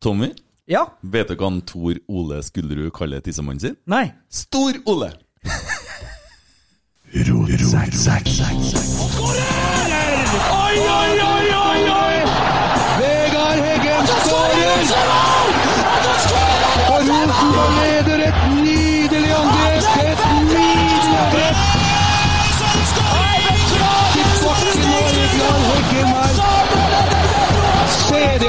Tommy, Ja? vet du hva han Tor Ole Skulderud kaller tissemannen sin? Nei? Stor-Ole! Oi, oi, oi, oi, oi! Vegard Heggen skårer! Og Rosenborg leder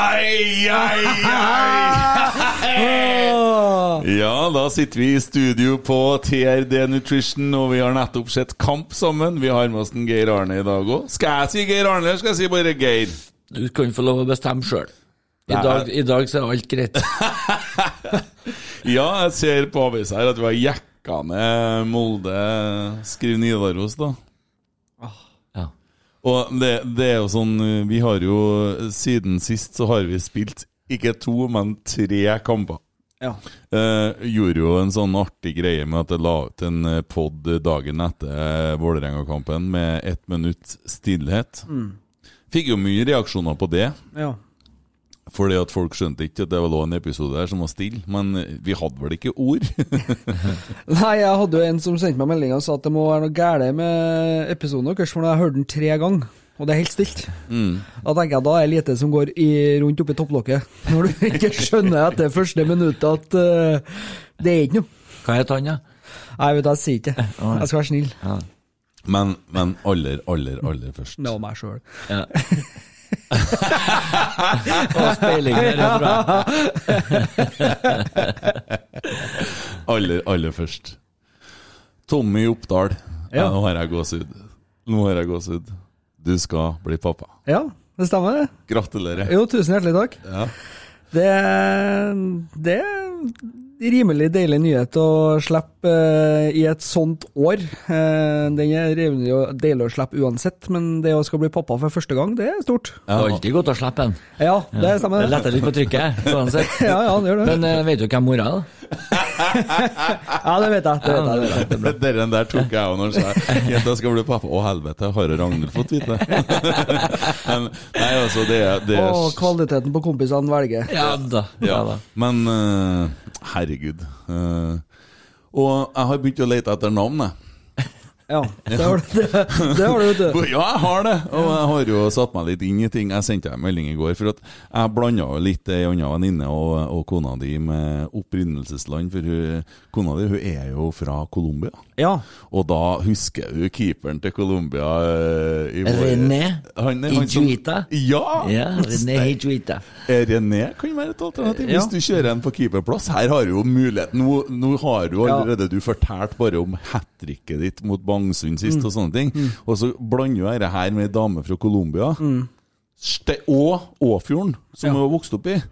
Ai, ai, ai! Ja, da sitter vi i studio på TRD Nutrition, og vi har nettopp sett kamp sammen. Vi har med oss en Geir Arne i dag òg. Skal jeg si Geir Arne, eller skal jeg si bare Geir? Du kan få lov å bestemme sjøl. I, dag- I dag så er alt greit. Ja, jeg ser på avisa her at vi har jekka ned Molde Skriv Nidaros, da. Og det, det er jo sånn Vi har jo Siden sist så har vi spilt ikke to, men tre kamper. Ja. Eh, gjorde jo en sånn artig greie med at jeg la ut en pod dagen etter eh, Vålerenga-kampen med ett minutt stillhet. Fikk jo mye reaksjoner på det, ja. Fordi at folk skjønte ikke at det lå en episode der som var stille. Men vi hadde vel ikke ord? Nei, jeg hadde jo en som sendte meg melding og sa at det må være noe galt med episoden deres, for jeg hørt den tre ganger, og det er helt stilt. Da tenker jeg da er det lite som går i, rundt oppi topplokket. Når du ikke skjønner etter første minuttet at uh, det er ikke noe. Hva het han, da? Nei, vet du, jeg sier ikke. Jeg skal være snill. Men, men aller, aller, aller først. Det var meg sjøl. Og speiling der, jeg tror jeg. Aller, aller først. Tommy Oppdal. Ja. Nå har jeg gåsehud. Nå har jeg gåsehud. Du skal bli pappa. Ja, det stemmer, det. Gratulerer. Jo, tusen hjertelig takk. Ja. Det, det rimelig deilig nyhet å slippe eh, i et sånt år. Eh, den er rimelig deilig å slippe uansett, men det å skal bli pappa for første gang, det er stort. Det er alltid godt å slippe en. Ja, det Det stemmer. letter litt på trykket, uansett. Ja, ja, det gjør det. Men eh, vet du hvem mora er, da? Ja, det vet jeg. Det vet jeg, det vet jeg. Den der tok jeg òg når han sa jenta skal bli pappa. Å, helvete, har Ragnhild fått vite? Men, nei, altså, det det er Og kvaliteten på kompisene velger. Ja da. Ja, men uh, herregud. Uh, og jeg har begynt å lete etter navn, jeg. Ja, det har du, det, det har du, vet du. Ja, jeg har det! Og jeg har jo satt meg litt inn i ting. Jeg sendte deg en melding i går, for at jeg blanda jo litt ei anna venninne og, og kona di med opprinnelsesland. For hun, kona di hun er jo fra Colombia. Ja. Og da husker du keeperen til Colombia eh, René som- Ja! Ja, René Hijuita. Eh, René kan være et alternativ Ja. hvis du kjører en på keeperplass. Her har du jo muligheten. Nå, nå har du allerede du fortalt bare om hat tricket ditt mot Bangsund Mm. sist og sånne ting. Og så blander jo dette her med ei dame fra Colombia. Ste og Åfjorden, som Mm. Hun har vokst opp i.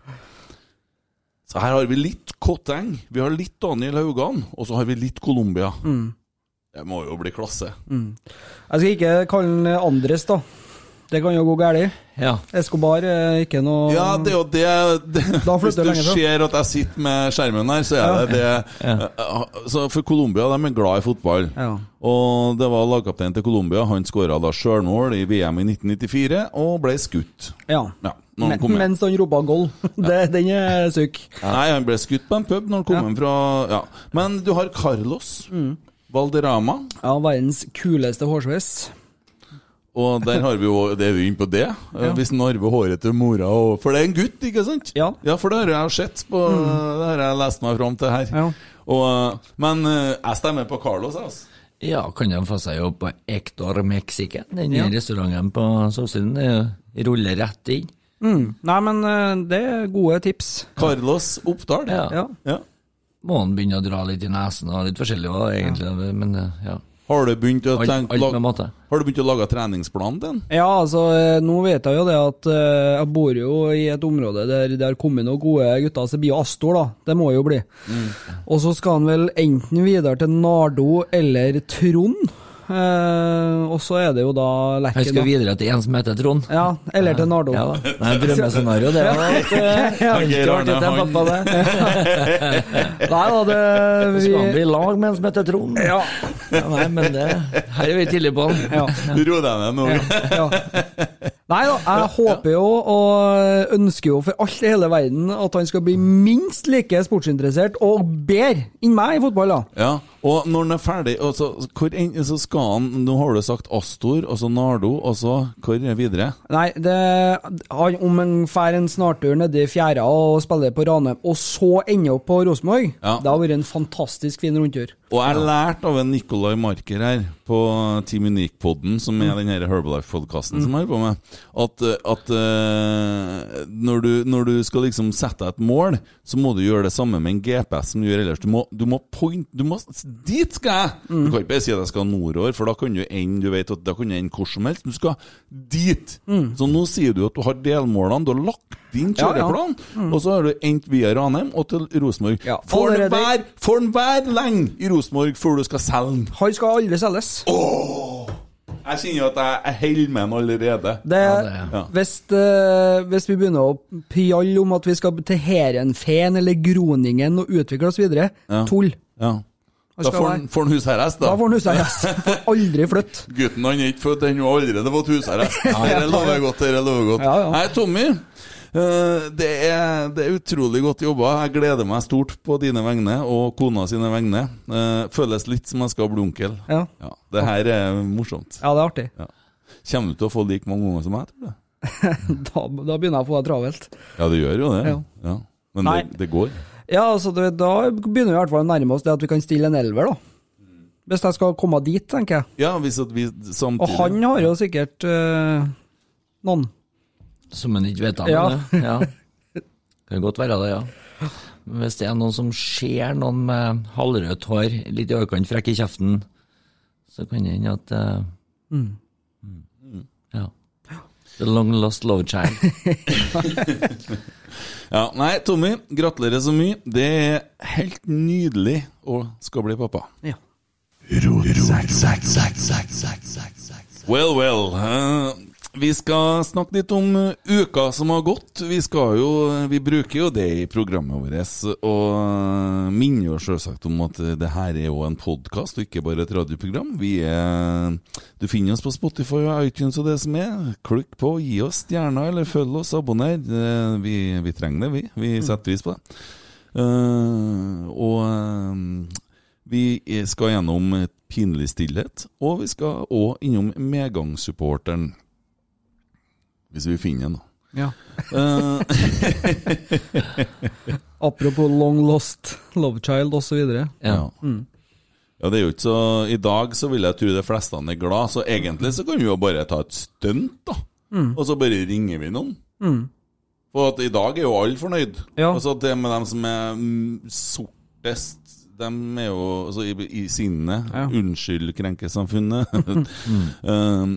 Så her har vi litt Kotteng, vi har litt Daniel Haugan, og så har vi litt Colombia. Mm. Det må jo bli klasse. Jeg skal ikke kalle den Andres, da. Det kan jo gå galt. Ja. Escobar er ikke noe Ja, det er jo det, Hvis flytter du ser at jeg sitter med skjermen her, så er det det Ja. så For Colombia de er glad i fotball. Ja. Og det var lagkapteinen til Colombia. Han skåra da sjølmål i VM i 1994 og ble skutt. ja. Ja, når han Men, mens han ropa goal. Det, den er syk. Nei, han ble skutt på en pub når han kom Ja. hjem fra Ja. Men du har Carlos Valderrama, Ja, verdens kuleste hårsveis. Og der har vi jo Det er vi inne på det. Ja. Hvis han arver håret til mora og For det er en gutt, ikke sant? Ja. ja for det har jeg sett på Det har jeg lest meg fram til her. Ja. Og, eh, men eh, jeg stemmer på Carlos, jeg, altså. ja, kan de få seg jobb på Ector Mexican? Den Ja. restauranten på Solsiden ruller rett inn. Mm. Nei, men eh, det er gode tips. Carlos Oppdal. Ja. Ja. Ja. Må han begynne å dra litt i nesen og litt forskjellig òg, egentlig. Men eh, ja. Har du begynt å tenke alt alt. Har du begynt å lage treningsplanen din? Ja, altså, eh, nå vet jeg jo det at eh, jeg bor jo i et område der det har kommet noen gode gutter, så det blir jo Astor, da. Det må jo bli. Og så skal han vel enten videre til Nardo eller Trond. Eh, og så er det jo da Jeg skal videre til en som heter Trond. Ja, eller til Nardo. Ja, da. det er et drømmescenario, det. og At, alltid Geir Arne, til pappa, det. Nei da, det Så skal han bli i lag med en som heter Trond. Ja. Ja, nei, men det Her er vi tidlig på den. ja. Ro deg ned nå. Nei da, jeg håper jo og ønsker jo for alt i hele verden at han skal bli minst like sportsinteressert og bedre enn meg i fotball, da. Ja, og når den er ferdig og så, hvor, en- så skal han Nå har du sagt Astor, og så Nardo, og så Hvor er videre? Nei, det, han, om han får en snartur nedi fjæra og spiller på Ranheim, og så ender opp på Rosenborg, Ja. det har vært en fantastisk fin rundtur. Og jeg lærte av en Nicolai Marker her på Team Unique-podden, som er den her Herbalife-podkasten som jeg holder på med, at, at uh, når, du, når du skal liksom sette deg et mål, så må du gjøre det samme med en GPS som du gjør ellers. Du må, du må point du må, Dit skal jeg! Du kan ikke bare si at jeg skal nordover, for da kan du ende du vet at da kan du ende hvor som helst. Du skal dit! Så nå sier du at du har delmålene, du har lagt din Ja, ja. Mm. og så har du endt via Ranheim og til Rosenborg. Ja, Får den allerede- være Får den lenge i Rosenborg før du skal selge den? Han skal aldri selges. Jeg kjenner at jeg, jeg holder med den allerede. Det, det- Ja. hvis, uh, hvis vi begynner å pjalle om at vi skal til Heerenveen eller Groningen og utvikle oss videre, Ja. tull. Da får han- får han husarrest, da. Da får han husarrest. Får aldri flytte. Gutten han er ikke født ennå, har allerede fått husarrest. Dette lover godt. dette lover godt. Ja, ja. Nei, Tommy. eh, det, er, det er utrolig godt jobba. Jeg gleder meg stort på dine vegne og kona sine vegne. Eh, føles litt som jeg skal bli onkel. Ja. Ja, det her er morsomt. ja, det er artig. Ja. Kommer du til å få like mange unger som meg, tror du? Da, da begynner jeg å få det travelt. Ja, det gjør jo det. Ja. Ja. Men det, det går. Ja, altså, det, da begynner vi i hvert fall å nærme oss det at vi kan stille en elver, da. Hvis jeg skal komme dit, tenker jeg. Ja, hvis at vi samtidig... Og han har jo sikkert eh, noen. Som en ikke vet om. Ja. det. ja. Kan godt være det, ja. Men Hvis det er noen som ser noen med halvrødt hår, litt i overkant frekk i kjeften, så kan det hende at eh, mm. The long lost love child. Ja, Nei, Tommy, gratulerer så mye. Det er helt nydelig å skal bli pappa. Ja. Well, well. eh, vi skal snakke litt om eh, uka som har gått. Vi jo, vi bruker jo det i programmet vårt, og uh, minner jo selvsagt om at eh, det her er jo en podkast, og ikke bare et radioprogram. Vi er, du finner oss på Spotify og iTunes og det som er. Klikk på, gi oss stjerner, eller følg oss, abonner. Eh, vi, vi trenger det, vi. Vi setter pris på det. Eh, og eh, vi skal gjennom pinlig stillhet, og vi skal òg innom medgangssupporteren. Hvis vi finner den, da. ja. Eh, Apropos long lost love child osv. ja. Ja. ja, det er jo ikke så I dag så vil jeg tro de fleste er glad, så egentlig så kan vi jo bare ta et stunt, da. Og så bare ringer vi noen. For at i dag er jo alle fornøyd. Ja. Altså det med dem som er mm, sortest de er jo altså, i, i sinnet. Ja. Unnskyld, krenkesamfunnet. mm.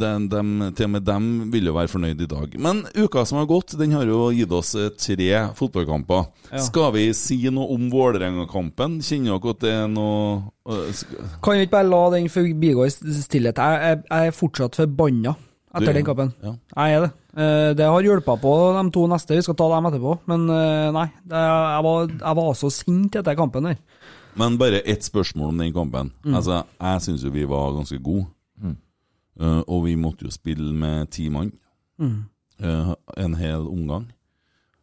de, de, til og med dem vil jo være fornøyd i dag. Men uka som har gått, den har jo gitt oss eh, tre fotballkamper. Ja. Skal vi si noe om Vålerenga-kampen? Kjenner dere at det er noe øh, Kan vi ikke bare la den forbigå i stillhet? Jeg, jeg, jeg er fortsatt forbanna etter den kampen. Ja. Jeg er det. Eh, Det har hjulpet på de to neste, vi skal ta dem etterpå. Men eh, nei, det, jeg, var, jeg var så sint etter kampen der. Men bare ett spørsmål om den kampen. Altså, Jeg syns jo vi var ganske gode. Eh, og vi måtte jo spille med ti mann. Eh, en hel omgang.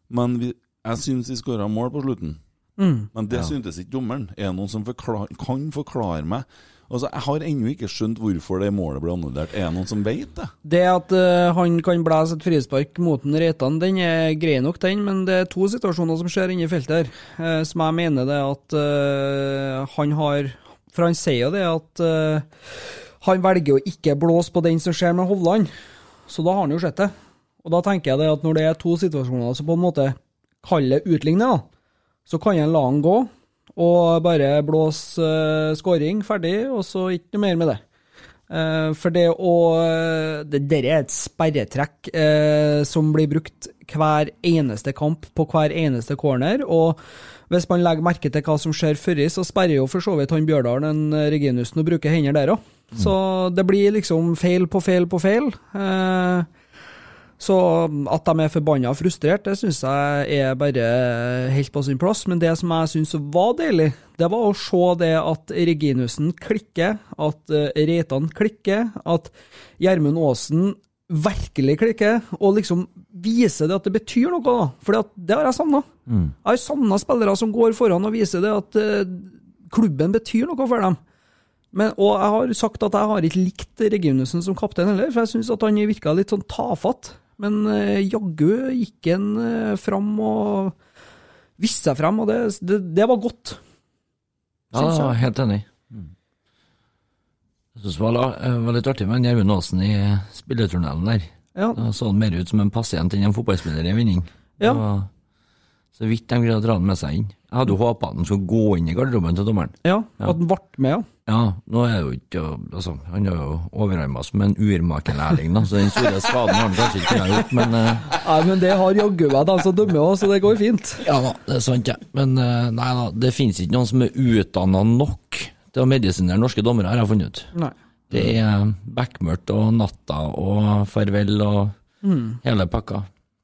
Men vi, jeg syns vi skåra mål på slutten. Men det syntes ikke dommeren. Er det noen som forklar, kan forklare meg? Altså, Jeg har ennå ikke skjønt hvorfor det målet ble annullert. Er det noen som vet det? Det at uh, han kan blæse et frispark mot en Reitan, den er grei nok, den, men det er to situasjoner som skjer inne i feltet her, uh, som jeg mener det at uh, han har For han sier jo det at han velger å ikke blåse på den som skjer med Hovland, så da har han jo sett det. Og da tenker jeg det at når det er to situasjoner som på en måte kaller utligner, så kan en la han gå, og bare blåse uh, scoring, ferdig, og så ikke noe mer med det. Uh, for det å Det der er et sperretrekk uh, som blir brukt hver eneste kamp på hver eneste corner. og hvis man legger merke til hva som skjer før, så sperrer jo for så vidt han Bjørdal den Reginussen og bruker hender der òg. Mm. Så det blir liksom feil på feil på feil. Eh, så at de er forbanna frustrert, det syns jeg er bare helt på sin plass. Men det som jeg syns var deilig, det var å se det at Reginussen klikker, at eh, Reitan klikker, at Gjermund Aasen virkelig klikker, og liksom viser det at det betyr noe. da. For det har jeg savna. Mm. Jeg har savna spillere som går foran og viser det at uh, klubben betyr noe for dem. Men, og jeg har sagt at jeg har ikke likt Reginussen som kaptein heller, for jeg syns han virka litt sånn tafatt. Men uh, jaggu gikk han uh, fram og viste seg frem, og det, det, det var godt. Ja, jeg. helt enig. Mm. Jeg syns det var, var, litt artig med Gjermund Aasen i spilletunnelen der. Ja. Da så han mer ut som en pasient enn en fotballspiller i vinning. Ja. Så vidt de greide å dra han med seg inn. Jeg hadde jo håpa han skulle gå inn i garderoben til dommeren. Ja, at han ble med, ja. Ja, nå er det jo ikke altså, Han har jo overarma som en urmakerlærling, da, så den store skaden har han kanskje ikke kunnet gjort, men uh, Nei, men det har jaggu meg de som dømmer òg, så det går fint. Ja da, det er sant, ja. Men uh, nei da, det finnes ikke noen som er utdanna nok til å medisinere norske dommere, har jeg funnet ut. Nei. Det er bekmørkt og natta og farvel og mm. hele pakka.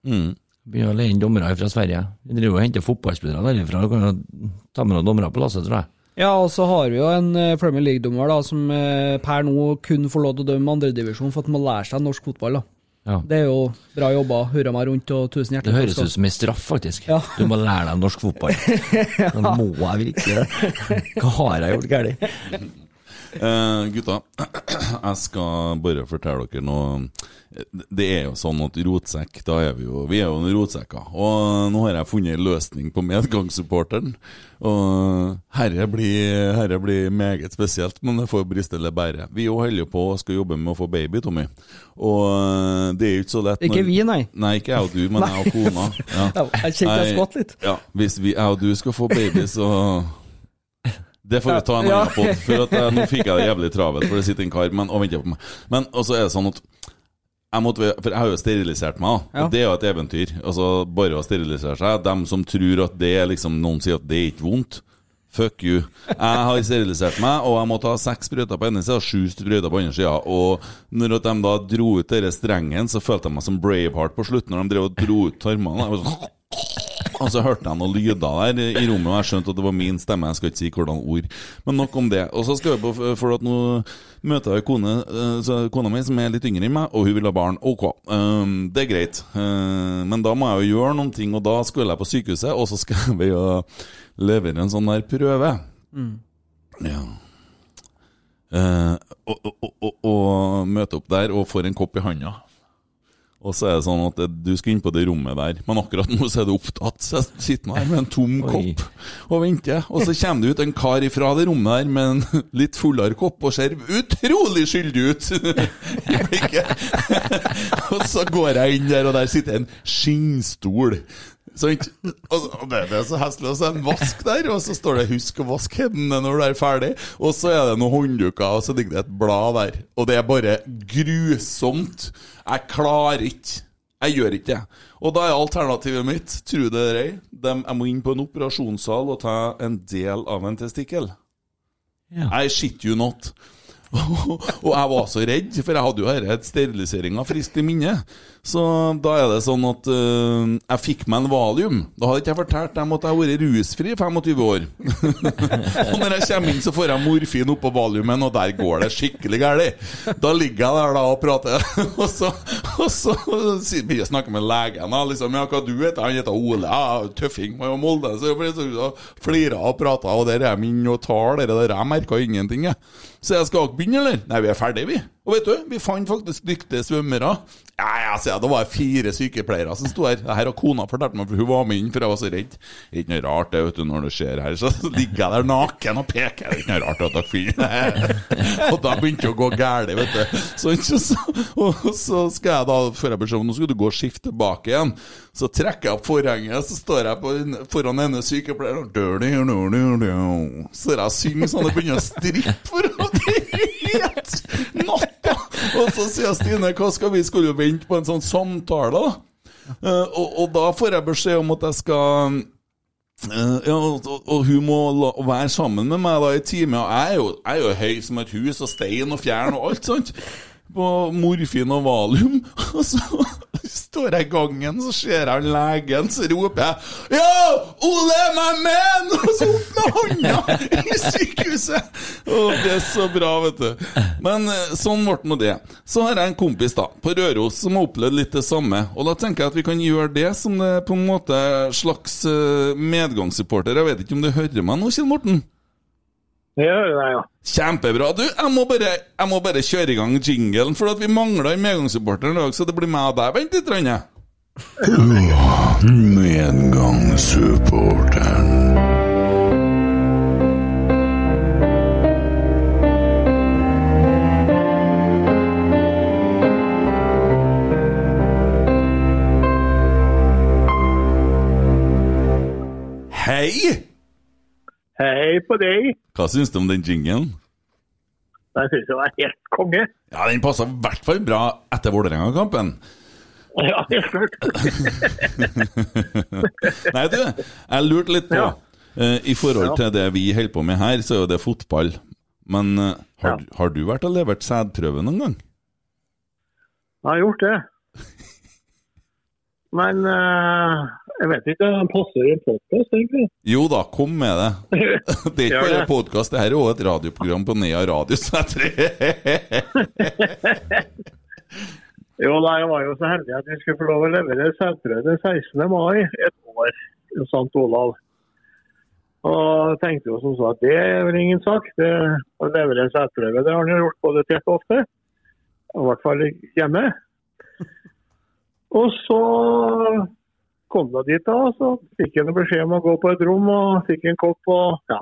Mm. Begynner å leie inn dommere fra Sverige. Vi driver og henter fotballspillere derifra. Du kan ta med noen dommere på lasset, tror jeg. Ja, og så har vi jo en uh, Premier League-dommer da, som uh, per nå kun får lov til å dømme andredivisjon for at man må lære seg norsk fotball. da. Ja. Det er jo bra jobba. Hurra meg rundt og tusen hjertelig. Det høres ut som en straff, faktisk. Ja. Du må lære deg norsk fotball. ja. Nå må jeg virkelig det. Hva har jeg gjort galt? Uh, gutta, jeg skal bare fortelle dere noe det er jo sånn at rotsekk, da er vi jo Vi er jo noen rotsekker. Og nå har jeg funnet en løsning på medgangssupporteren. Og herre blir, herre blir meget spesielt, men det får briste eller bære. Vi jo holder på og skal jobbe med å få baby, Tommy. Og det er jo ikke så lett Ikke vi, nei. Nei, ikke jeg og du, men jeg og kona. Ja. jeg kjente jeg skvatt litt. Ja, Hvis vi, jeg og du skal få baby, så det får vi ta en annen pod. For at, nå fikk jeg det jævlig travelt, for det sitter en kar men, og venter på meg. Men også er det sånn at jeg måtte, for jeg har jo sterilisert meg, ja. og det er jo et eventyr. Altså Bare å sterilisere seg. Dem som tror at det er liksom Noen sier at det er ikke vondt. Fuck you. Jeg har sterilisert meg, og jeg måtte ha seks sprøyter på ene sida og sju sprøyter på andre sida. Og når de da dro ut denne strengen, så følte jeg meg som Braveheart på slutten, når de drev og dro ut tarmene. Og så hørte jeg noen lyder der i rommet, og jeg skjønte at det var min stemme. Jeg skal ikke si hvordan ord. Men nok om det. Og så skal vi på, for at nå møter jeg kone, eh, kona mi som er litt yngre enn meg, og hun vil ha barn. Ok, um, det er greit. Uh, men da må jeg jo gjøre noen ting, og da skulle jeg på sykehuset, og så skal vi jo levere en sånn der prøve. Mm. Ja. Uh, og, og, og, og møte opp der og får en kopp i handa. Og så er det sånn at du skal inn på det rommet der, men akkurat nå så er du opptatt. Så jeg sitter her med en tom kopp og venter. Og så kommer det ut en kar ifra det rommet der med en litt fullere kopp og ser utrolig skyldig ut! og så går jeg inn der, og der sitter en skinnstol. Så, og det, det er så heslig. Og så er det en vask der, og så står det 'husk å vaske hendene når du er ferdig'. Og så er det noen håndduker, og så ligger det et blad der. Og det er bare grusomt. Jeg klarer ikke. Jeg gjør ikke det. Og da er alternativet mitt, tro det eller ei, jeg må inn på en operasjonssal og ta en del av en testikkel. Ja. I shit you not. og jeg var så redd, for jeg hadde jo dette steriliseringa friskt i minne. Så da er det sånn at uh, jeg fikk meg en valium. Da hadde ikke jeg fortalt dem at jeg har vært rusfri i 25 år. og når jeg kommer inn, så får jeg morfin oppå valiumen, og der går det skikkelig galt. Da ligger jeg der da og prater, og så, og så begynner jeg å snakke med legen. Liksom, ja, hva du heter Han heter Ole. Ja, tøffing fra Molde. Så flirer og prater, og der er min og tar dere der. Jeg merka ingenting, jeg. Så jeg skal ikke begynne, eller? Nei, vi er ferdige, vi. Og vet du, vi fant faktisk dyktige svømmere. Ja, ja, jeg, Det var fire sykepleiere som sto her. Det her har kona fortalt meg, for hun var med inn, for jeg var så redd. Det ikke noe rart det, vet du, når det skjer her. Så ligger jeg der naken og peker. Det er ikke noe rart at dere finner Og da begynte det å gå galt, vet du. Så, og så skal jeg da, før jeg beskjed om nå skal du gå og skifte tilbake igjen. Så trekker jeg opp forhenget, så står jeg på, foran ene sykepleieren Så jeg synger sånn og begynner å strippe for henne. Natta! Og så sier Stine hva skal vi skulle vente på en sånn samtale, da. Uh, og, og, da får jeg beskjed om at jeg skal uh, ja, og, og, hun må la, være sammen med meg da i time. Og jeg er, jo, jeg er jo høy som et hus, og stein og fjern og alt sånt. På morfin og valium. Og så står jeg i gangen, så ser jeg legen, så roper jeg Ja, Ole, my man! Og så opp med hånda i sykehuset! Oh, det er så bra, vet du. Men eh, sånn ble nå det. Så har jeg en kompis da, på Røros som har opplevd litt det samme. Og da tenker jeg at vi kan gjøre det som det på en måte slags eh, medgangssupporter. Jeg vet ikke om du hører meg nå, Kjell Morten? Deg, ja. Kjempebra. Du, jeg må bare, jeg må bare kjøre i gang jinglen, for at vi mangler en medgangssupporter i dag, så det blir meg og deg. Vent litt, Rønne. Medgangssupporteren. Hei! Hei på deg. Hva syns du om den jinglen? Jeg syns det var helt konge. Ja, Den passa i hvert fall bra etter Vålerenga-kampen. Ja, helt klart. Nei, du, jeg lurte litt på Ja. eh, I forhold til det vi holder på med her, så er jo det fotball. Men eh, har, Ja. har du vært og levert sædprøve noen gang? Jeg har gjort det. Men eh, jeg vet ikke om den passer i en podkast, egentlig. Jo da, kom med det. Det er ikke bare podkast, det her er også et radioprogram på Nea Radio. Så jeg tror Jo, da, jeg var jo så heldig at vi skulle få lov å levere sædprøve den 16. mai et år i St. Olav. Og tenkte jo som så at det er vel ingen sak. Det, å levere sædprøve det har han jo gjort både tett og ofte. I hvert fall hjemme. Og så kom jeg dit da, så fikk jeg beskjed om å gå på et rom og fikk en kopp og ja,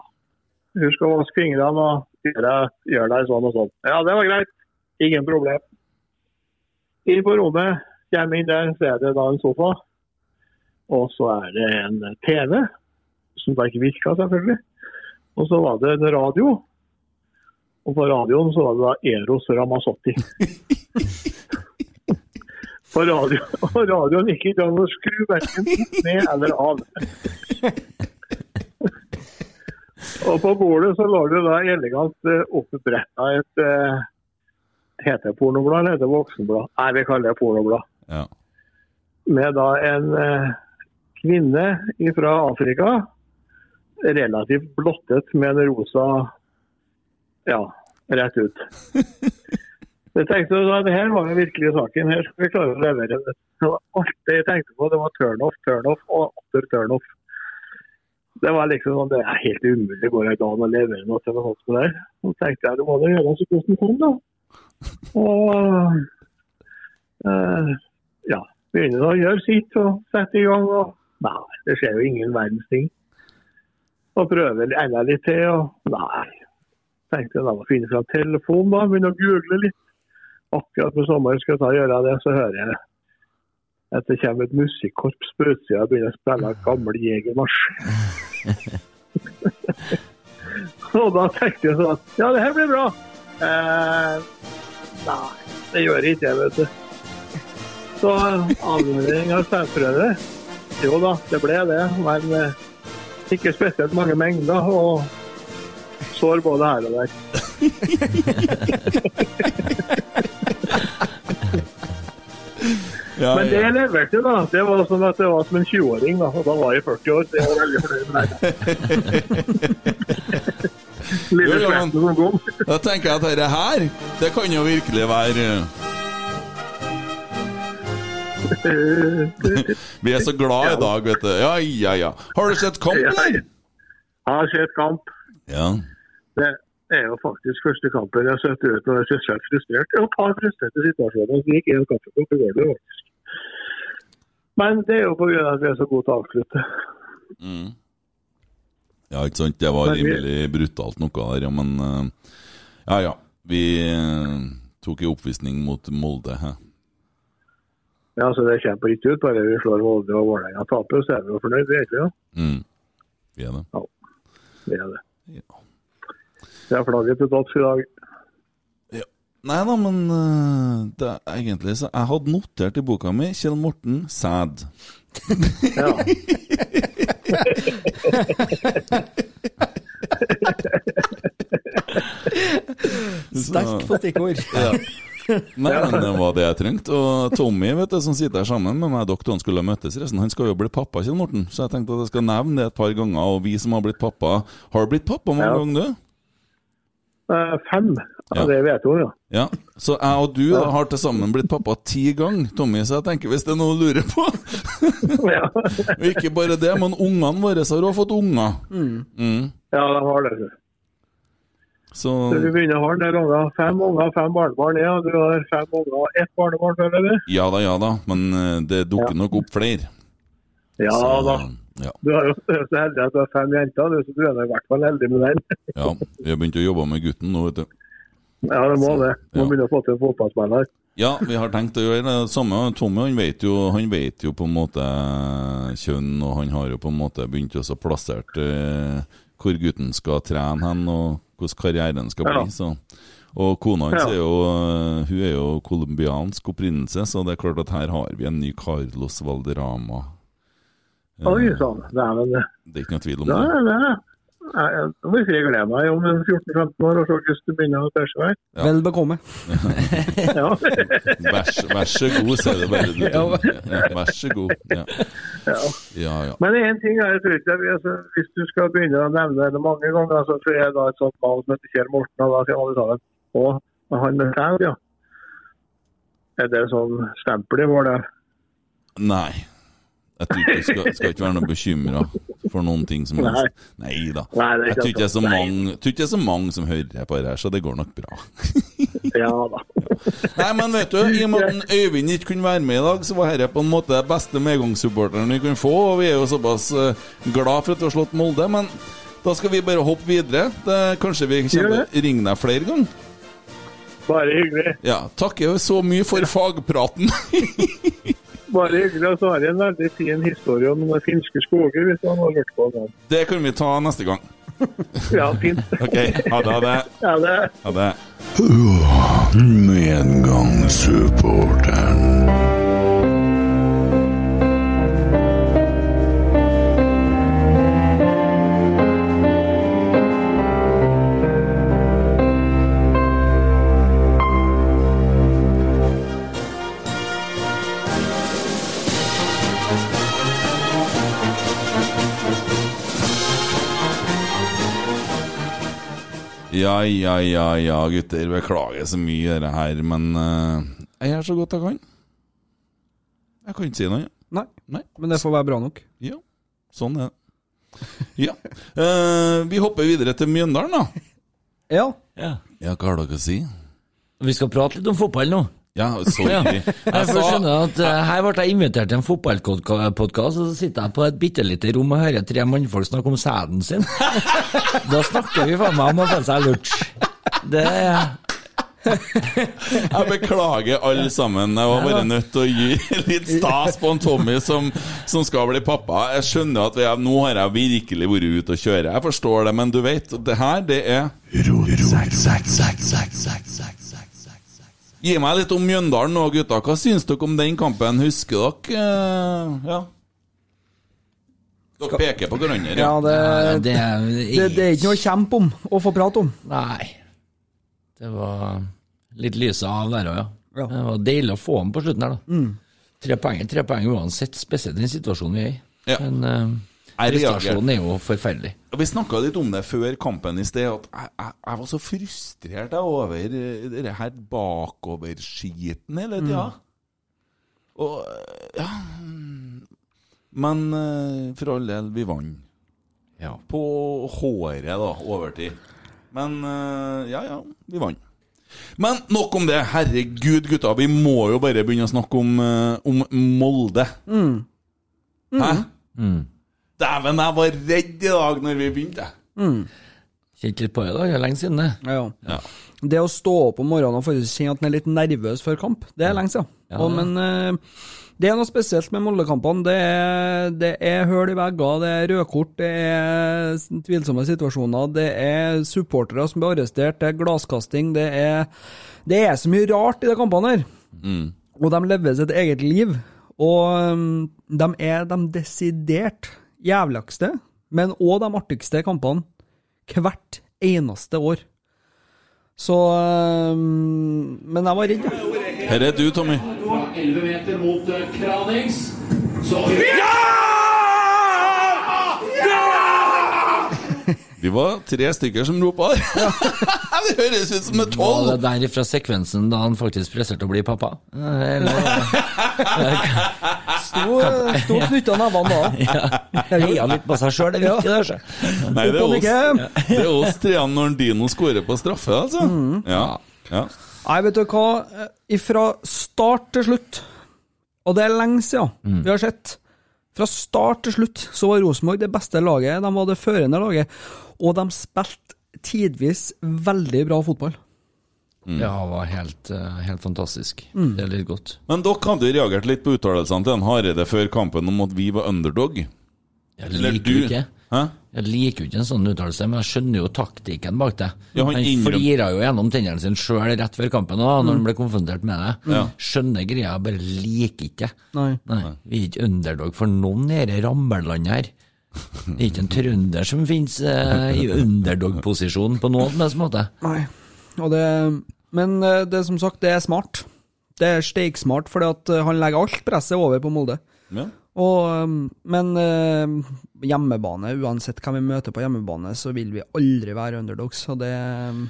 husk å vaske fingrene og gjøre, gjøre deg sånn og sånn. Ja, det var greit. Ingen problem. Inn på rommet, kommer inn der, så er det da en sofa. Og så er det en TV, som da ikke virka selvfølgelig. Og så var det en radio. Og på radioen så var det da Eros Ramazzotti. På radio, og radioen gikk ikke an å skru verken ned eller av. Og på bordet så lå det da elegant eh, oppbretta et eh, Heter det pornoblad eller heter det voksenblad? Nei, vi kaller det pornoblad. Ja. Med da en eh, kvinne fra Afrika, relativt blottet med en rosa Ja, rett ut. Jeg tenkte at det her var jo virkelig saken. Her skal vi klare å levere. det. Alt det jeg tenkte på, det var turnoff, turnoff og atter turnoff. Det var liksom sånn, det er helt umulig går det an å levere noe til noe som det der. Så tenkte jeg det må da gjøre så godt som kan, da. Og øh, ja, Begynne å gjøre sitt og sette i gang. og Nei, det skjer jo ingen verdens ting. Og prøve enda litt til, og nei. Tenkte jeg da må finne fram telefonen, da, begynne å google litt. Akkurat på sommeren skal jeg ta og gjøre det, så hører jeg at det kommer et musikkorps på utsida og begynner å spille gammel Jegermarsj. og da tenkte jeg sånn at ja, det her blir bra. Eh, nei, det gjør ikke jeg, vet du. Så avlevering av sædprøve, jo da, det ble det. Men eh, ikke spesielt mange mengder. Og sår både her og der. Ja, Men det jeg leverte, da, det var sånn at det var som en 20-åring. da, og Da var jeg 40 år. så jeg var veldig fornøyd med det. Lille Jo, ja, som kom. Da tenker jeg at dette her, det kan jo virkelig være Vi er så glad i dag, vet du. Ja, ja, ja. Har du sett kamp, eller? Jeg har sett kamp. Ja. Det, er jo faktisk første kampen jeg har sett ut når jeg er selv frustrert. Jeg har et par frustrerte situasjoner og gikk en kaffekopp. Det går jo. Men det er jo pga. at vi er så gode til å avslutte. Ja, ikke sant. Det var rimelig brutalt noe der, ja, men eh, Ja ja. Vi eh, tok en oppvisning mot Molde. He. Ja, så Det kommer ikke ut. Bare vi slår Molde og Vålerenga taper, så er vi jo fornøyd. Vi ikke det? Mm. Vi er det. Ja, Vi er det. Ja. Det er flagget til topps i dag. Nei da, men eh, det, er egentlig så Jeg hadde notert i boka mi Kjell Morten Sæd. Ja. Sterkt på stikkord. Ja. Nei, men det var det jeg trengte. Og Tommy, vet du, som sitter her sammen med meg, doktoren han skulle møttes resten, han skal jo bli pappa, Kjell Morten. Så jeg tenkte at jeg skal nevne det et par ganger. Og vi som har blitt pappa, har du blitt pappa mange Ja. ganger, du? Eh, Fem. Ja, Ja. Det vet hun, ja. Ja, Så jeg og du da, har til sammen blitt pappa ti ganger, Tommy. Så jeg tenker hvis det er noe å lure på ja. Og ikke bare det, men ungene våre har òg fått unger. Mm. Ja, de har det. Så Så vi begynner å ha en del unger. Fem unger, fem barnebarn. Ja, du har fem unger og ett barnebarn, føler du? ja da, ja da. Men eh, det dukker nok opp flere. Ja så, da. Ja, Du er jo så heldig at du har fem jenter, du, så du er i hvert fall heldig med den. ja. Vi har begynt å jobbe med gutten nå, vet du. Ja, det må Så, det. Må ja. begynne å få til en fotballspiller. Ja, vi har tenkt å gjøre det samme. Tommy han vet, jo, han vet jo på en måte kjønn, og han har jo på en måte begynt å plassert eh, hvor gutten skal trene hen, og hvordan karrieren skal Ja. bli. Så. Og kona hans Ja. er jo eh, Hun er jo colombiansk opprinnelse, så det er klart at her har vi en ny Carlos Valderama. Eh, Oi sann. Dæven. det- Det er ikke noe tvil om det. det. er det Nei, jeg- Nå må jeg meg om 14-15 år og så hvordan du begynner å tørre meg. Ja. Vel bekomme. Ja. Vær, så- vær så god, sier du bare du. Ja. Ja, vær så god. Ja, ja. ja. ja. Men én ting er jeg tror ikke altså, Hvis du skal begynne å nevne det mange ganger, så tror jeg da et sånt navn som heter Kjell Morten, og da alle sammen Å, han med sau, ja. Er det sånn stempel i vår, det? Nei. Jeg tror ikke, skal, skal ikke være noe bekymra for noen ting som helst. Nei da. Jeg tror ikke det er så mange, som hører på det her, så det går nok bra. Ja da. Nei, men vet du, i og med at Øyvind ikke kunne være med i dag, så var dette på en måte den beste medgangssupporteren vi kunne få, og vi er jo såpass eh, glad for at vi har slått Molde, men da skal vi bare hoppe videre. Det, kanskje vi kommer til å ringe deg flere ganger? Bare hyggelig. Ja, takker så mye for fagpraten. Bare hyggelig. Og så har jeg en veldig fin historie om den finske skoger, hvis han har hørt på den. Det kan vi ta neste gang. Ja, fint. Ok, ha det. Ha det. Ha det Ha det. Medgangssupporteren. Ja, ja, ja, ja, gutter. Beklager så mye det her, men uh, jeg gjør så godt jeg kan. Jeg kan ikke si noe. Nei, Nei. men det får være bra nok. Ja, sånn er det. Ja. Uh, vi hopper videre til Mjøndalen, da. Ja. Ja. Ja, hva har dere å si? Vi skal prate litt om fotball nå. Ja, sorry. Ja. Jeg Jeg får skjønne at uh, Her ble jeg invitert til en fotballpodkast, og så sitter jeg på et bitte lite rom og hører tre mannfolk snakke om sæden sin. Da snakker vi faen meg om å føle seg lurt. Det Jeg beklager alle sammen. Jeg var bare nødt til å gi litt stas på en Tommy som, som skal bli pappa. Jeg skjønner at vi er, nå har jeg virkelig vært ute og kjøre. Jeg forstår det, men du vet, det her, det er Gi meg litt om Mjøndalen nå, gutta. Hva syns dere om den kampen? Husker dere eh, Ja. Dere peker på hverandre. ja det, Ja, det, det, det, er ikke noe å kjempe om å få prate om. Nei. Det var litt lyset av der òg, ja. Ja. Det var deilig å få ham på slutten her, da. Tre poeng tre poeng uansett, spesielt i den situasjonen vi er i. Ja. Men uh. Prestasjonen er jo forferdelig. Vi snakka litt om det før kampen i sted, at jeg, jeg, jeg var så frustrert over eh, det her bakoverskiten hele tida. Og ja mm, Men eh, for all del, vi vant. Ja. På håret, da, overtid. Men eh, ja, ja, vi vant. Men nok om det. Herregud, gutta. Vi må jo bare begynne å snakke om, om Molde. Hæ? Dæven, jeg var redd i dag når vi begynte. Kjente litt på det i dag, det er lenge siden det. Ja. Ja. Det å stå opp om morgenen og faktisk kjenne at en er litt nervøs før kamp, det er lenge siden. Ja. Og, men eh, det er noe spesielt med Molde-kampene. Det, er- det er høl i vegger, det er rødkort, det er tvilsomme situasjoner, det er supportere som blir arrestert, det er glasskasting, det er, det er så mye rart i de kampene her. Og de lever sitt eget liv. Og um, de er de desidert jævligste, men òg de artigste kampene hvert eneste år. Så um, Men jeg var redd, ja. Her er du, Tommy. 11 meter mot eh, Kranings. Så Vi var tre stykker som ropa ja. det høres ut som et Var tolv! det der fra sekvensen da han faktisk presterte å bli pappa? Eller, Sto, sto knytta nevene da. Heia litt på seg sjøl, det er viktig, det. sjø. Nei, det er oss, det er oss treene når Dino scorer på straffe, altså. Ja. ja. Nei, vet du hva. Fra start til slutt, og det er lenge siden vi har sett Fra start til slutt så var Rosenborg det beste laget. De var det førende laget. Og de spilte tidvis veldig bra fotball. Ja, det var helt, eh, helt fantastisk. Mm. Det er litt godt. Men dere hadde jo reagert litt på uttalelsene til en Hareide før kampen om at vi var underdog. Jeg Eller liker jo ikke Hæ? Jeg liker jo ikke en sånn uttalelse, men jeg skjønner jo taktikken bak det. Ja, han han flira jo gjennom tennene sine sjøl rett før kampen da, når han ble konfrontert med det. Ja. Skjønner greia, bare liker ikke. Nei. Nei, Vi er ikke underdog for noen i dette rammelandet her. Det er ikke en trønder som finnes eh, i underdog-posisjon på noen som helst måte. Nei. Og det, men eh, det som sagt, det er smart. Det er steiksmart, for eh, han legger alt presset over på Molde. Ja. Og, um, men eh, hjemmebane, uansett hvem vi møter på hjemmebane, så vil vi aldri være underdogs. Og det um,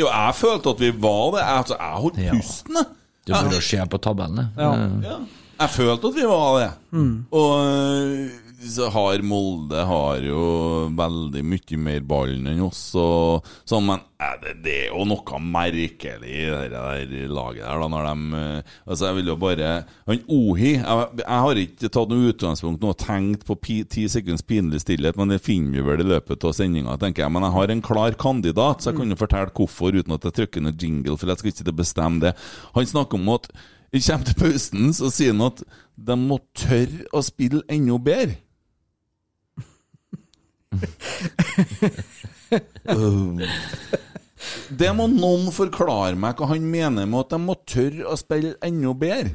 Jo, jeg følte at vi var det. Altså, jeg holdt Ja. pusten, jeg. Du burde se på tabellen. Ja. Ja. Jeg følte at vi var det. Og øh, så har Molde har jo veldig mye mer ballen enn oss, og, sånn, men eh, det, det er jo noe merkelig i det der laget der, da, når de øh, Altså, jeg vil jo bare Han Ohi jeg, jeg har ikke tatt noe utgangspunkt nå og tenkt på pi, ti sekunds pinlig stillhet, men det finner vi vel i løpet av sendinga, tenker jeg. Men jeg har en klar kandidat, så jeg kan jo fortelle hvorfor uten at jeg trykker noe jingle, for jeg skal ikke bestemme det. Han snakker om at vi kommer til pausen, så sier han at de må tørre å spille enda bedre. Øh. Det må noen forklare meg hva han mener med at de må tørre å spille enda bedre.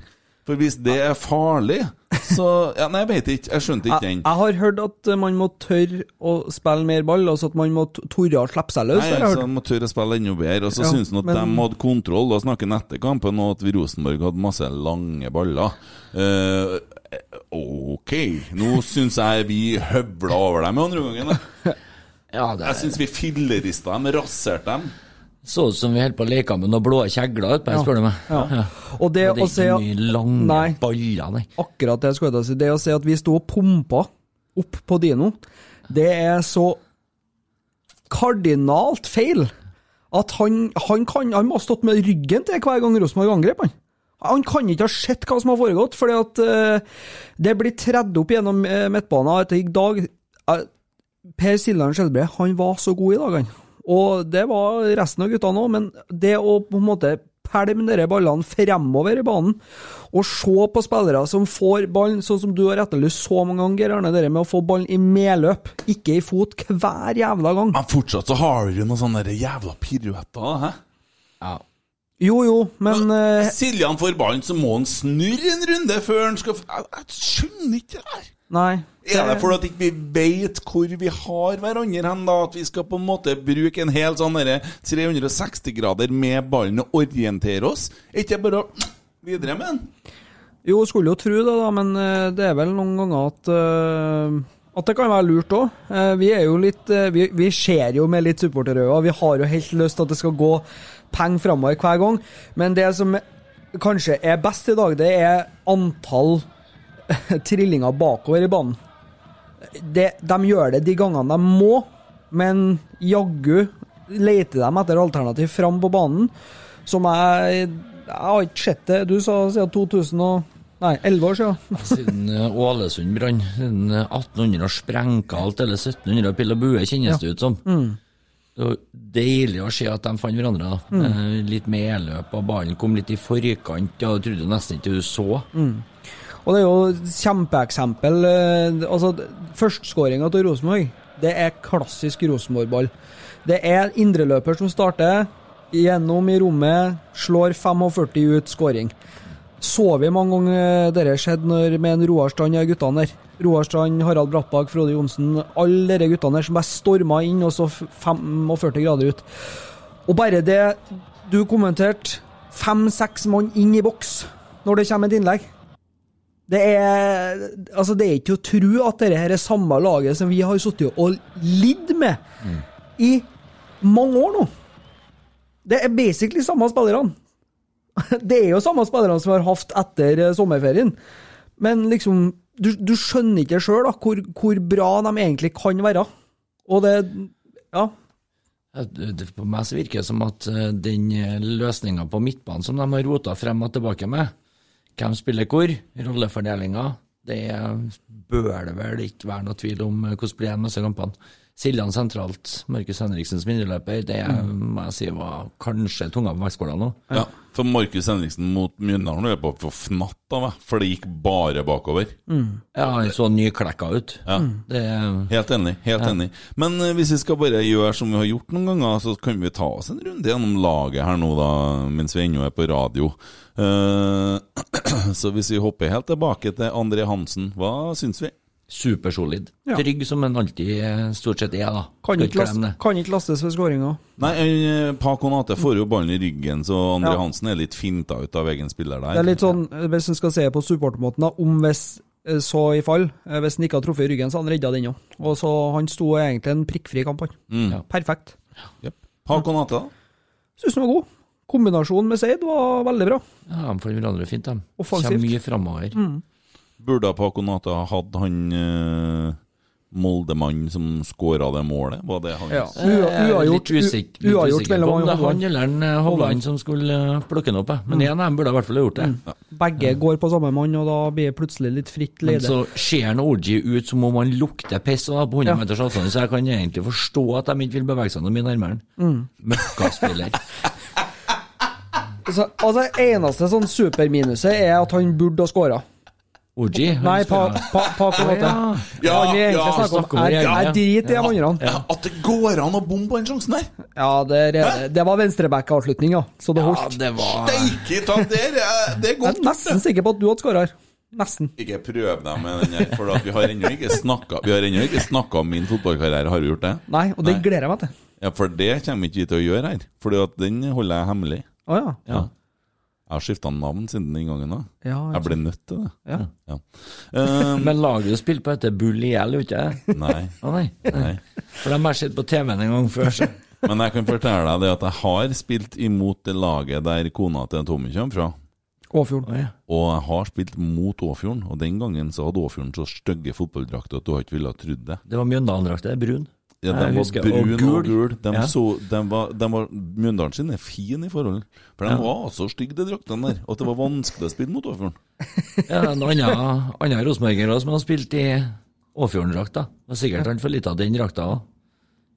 For hvis det er farlig, så ja, Nei, jeg vet ikke. Jeg skjønte ikke jeg, den. jeg har hørt at man må tørre å spille mer ball, altså at man må tørre å slippe seg løs. Nei, jeg altså, man må tørre å spille enda bedre. Og så Ja, syns han at men- de hadde kontroll. Da snakker han etter kampen og at vi Rosenborg hadde masse lange baller. Eh, ok, nå syns jeg vi høvla over dem i andre gangen. Ja, det Jeg syns vi fillerista dem, raserte dem. så ut som vi holdt på å leke med noen blå kjegler utpå her, spør du meg. Ja. Og det, Det er ikke mye lange Nei. baller, nei. Akkurat det jeg skulle si. Det å si at vi sto og pumpa opp på Dino, det er så kardinalt feil at han, han, kan, han må ha stått med ryggen til hver gang Rosenborg angrep han. Han kan ikke ha sett hva som har foregått, fordi at uh, det blir tredd opp gjennom uh, midtbanen. etter i dag Uh, Per Siljan Skjelbre, han var så god i dag, han. Og det var resten av guttene òg, men det å på en måte pælme de ballene fremover i banen, og se på spillere som får ballen, sånn som du har etterlyst så mange ganger, Geir Arne, det med å få ballen i medløp, ikke i fot, hver jævla gang. Men fortsatt så har du noen sånne jævla piruetter. Hæ? Ja. Jo, jo, men eh, Siljan får ballen, så må han snurre en runde før han skal Jeg, jeg skjønner ikke det der. Nei. Er det fordi at ikke vi vet hvor vi har hverandre hen, da? At vi skal på en måte bruke en hel sånn 360 grader med ballen og orientere oss? Er ikke bare videre med den? Jo, skulle jo tro det, da, men eh, det er vel noen ganger at uh at det kan være lurt òg. Vi er jo litt Vi, vi ser jo med litt supporterøyne. Vi har jo helt lyst til at det skal gå penger framover hver gang. Men det som kanskje er best i dag, det er antall trillinger bakover i banen. Det, de gjør det de gangene de må, men jaggu leter de etter alternativ fram på banen, som jeg Jeg har ikke sett det. Du sa siden 2000 og Nei, 11 år siden. Siden eh, Ålesund brann. Siden eh, 1800 og sprenka alt, eller 1700 og bue, kjennes det ut som. Det var deilig å se at de fant hverandre. da. Eh, Litt medløp, og ballen kom litt i forkant. Ja, du trodde nesten ikke du så. Og det er jo kjempeeksempel. eh, Altså, Førstskåringa til Rosenborg, det er klassisk Rosenborg-ball. Det er indreløper som starter, gjennom i rommet, slår 45 ut, skåring. Så vi mange ganger dette skjedde med en Roar Strand og guttene der. Roar Strand, Harald Brattbakk, Frode Johnsen. Alle disse guttene som bare storma inn, og så 45 grader ut. Og bare det du kommenterte, fem-seks mann inn i boks når det kommer et innlegg. Det er, altså det er ikke å tro at dette er samme laget som vi har sittet og lidd med i mange år nå. Det er basically samme spillerne. Det er jo samme spillerne som vi har hatt etter eh, sommerferien. Men liksom, du, du skjønner ikke sjøl hvor, hvor bra de egentlig kan være. Og det Ja. På meg så virker det som at eh, den løsninga på midtbanen som de har rota frem og tilbake med, hvem spiller hvor, rollefordelinga, det bør det vel ikke være noe tvil om eh, hvordan blir de neste kampene. Siljan sentralt, Markus Henriksens som indreløper, det må jeg si var kanskje tunga på vektskåla nå. Ja, for Markus Henriksen mot Mjøndalen er på for fnatt av meg, for det gikk bare bakover. Ja, han så nyklekka ut. Ja. Det, Helt enig. helt enig Men eh, hvis vi skal bare gjøre som vi har gjort noen ganger, så kan vi ta oss en runde gjennom laget her nå, da, mens vi ennå er på radio. Uh, så hvis vi hopper helt tilbake til André Hansen, hva syns vi? Supersolid. Ja. Trygg som han alltid eh, stort sett er, da. Kan ikke, last, kan ikke lastes ved skåringa. Nei, eh, Pa Konate får jo ballen i ryggen, så Andre Ja. Hansen er litt finta ut av egen spiller der. Det er litt sånn, hvis en skal se på supportermåten, da, om hvis eh, så i fall, eh, hvis han ikke hadde truffet i ryggen, så hadde han redda den òg. Og så han sto egentlig en prikkfri kamp, han. Mm. Ja. Perfekt. Ja. Pa Konate, da? Syns han var god. Kombinasjonen med Seid var veldig bra. Ja, De hverandre fint, de. Kommer mye framover. Burde Pa Konate ha hatt han uh, Moldemann som skåra det målet? Var det han? Ja. Er Uavgjort litt usik- litt uavgjort usikker på om det er han eller en, eh, Hovland som skulle eh, plukke den opp. Men en av dem burde i hvert fall ha gjort det. Begge går på samme mann, og da blir det plutselig litt fritt Men så ser han Orji ut som om han lukter piss på 100 Ja. meters avstand, så jeg kan egentlig forstå at de ikke vil bevege seg noe mye nærmere Mm. Møkkaspiller. Så, altså, eneste sånn superminuset er at han burde ha skåra. Orji? Nei, pa, pa, pa, på en måte. Ja. Ja, ja, snakker om Jeg ja. driter i de andre. At det går an å bomme på den sjansen der! Ja, det, er- det var venstreback-avslutning, ja. Så det Ja, det var Steike ta der! Det er Jeg er nesten sikker på at du hadde skåra her. Nesten. Ikke prøv deg med den her, for at vi har ennå ikke snakka Vi har ennå ikke snakka om min fotballkarriere, har vi gjort det? Nei, og det Nei. gleder jeg meg til. Ja, for det kommer ikke vi til å gjøre her. Fordi den holder jeg hemmelig. Å ja. Ja. Jeg har skifta navn siden den gangen. da ja Jeg ble nødt til det. Ja. Ja. Um, Men laget du spilte på heter Bull IL, gjorde ikke det? nei, Å nei. nei. For de har sett på TV-en en gang før. Så. Men jeg kan fortelle deg det at jeg har spilt imot det laget der kona til Tommy kommer fra. Åfjorden. Oh, ja. Og jeg har spilt mot Åfjorden, og den gangen så hadde Åfjorden så stygge fotballdrakter at du har ikke villet trodd det. Det var Mjøndalen-drakt, det brun. Ja, den De var brun og brune og gul. gule. De Ja. så, de var, de var, Mjøndalen sin er fin i forhold. For de Ja. var så stygge, de draktene der, at det var vanskelig å spille mot Åfjorden. Ja, en annen, annen rosenborger også som har spilt i Åfjorden-drakta. Det sikkert han for litt av den drakta òg.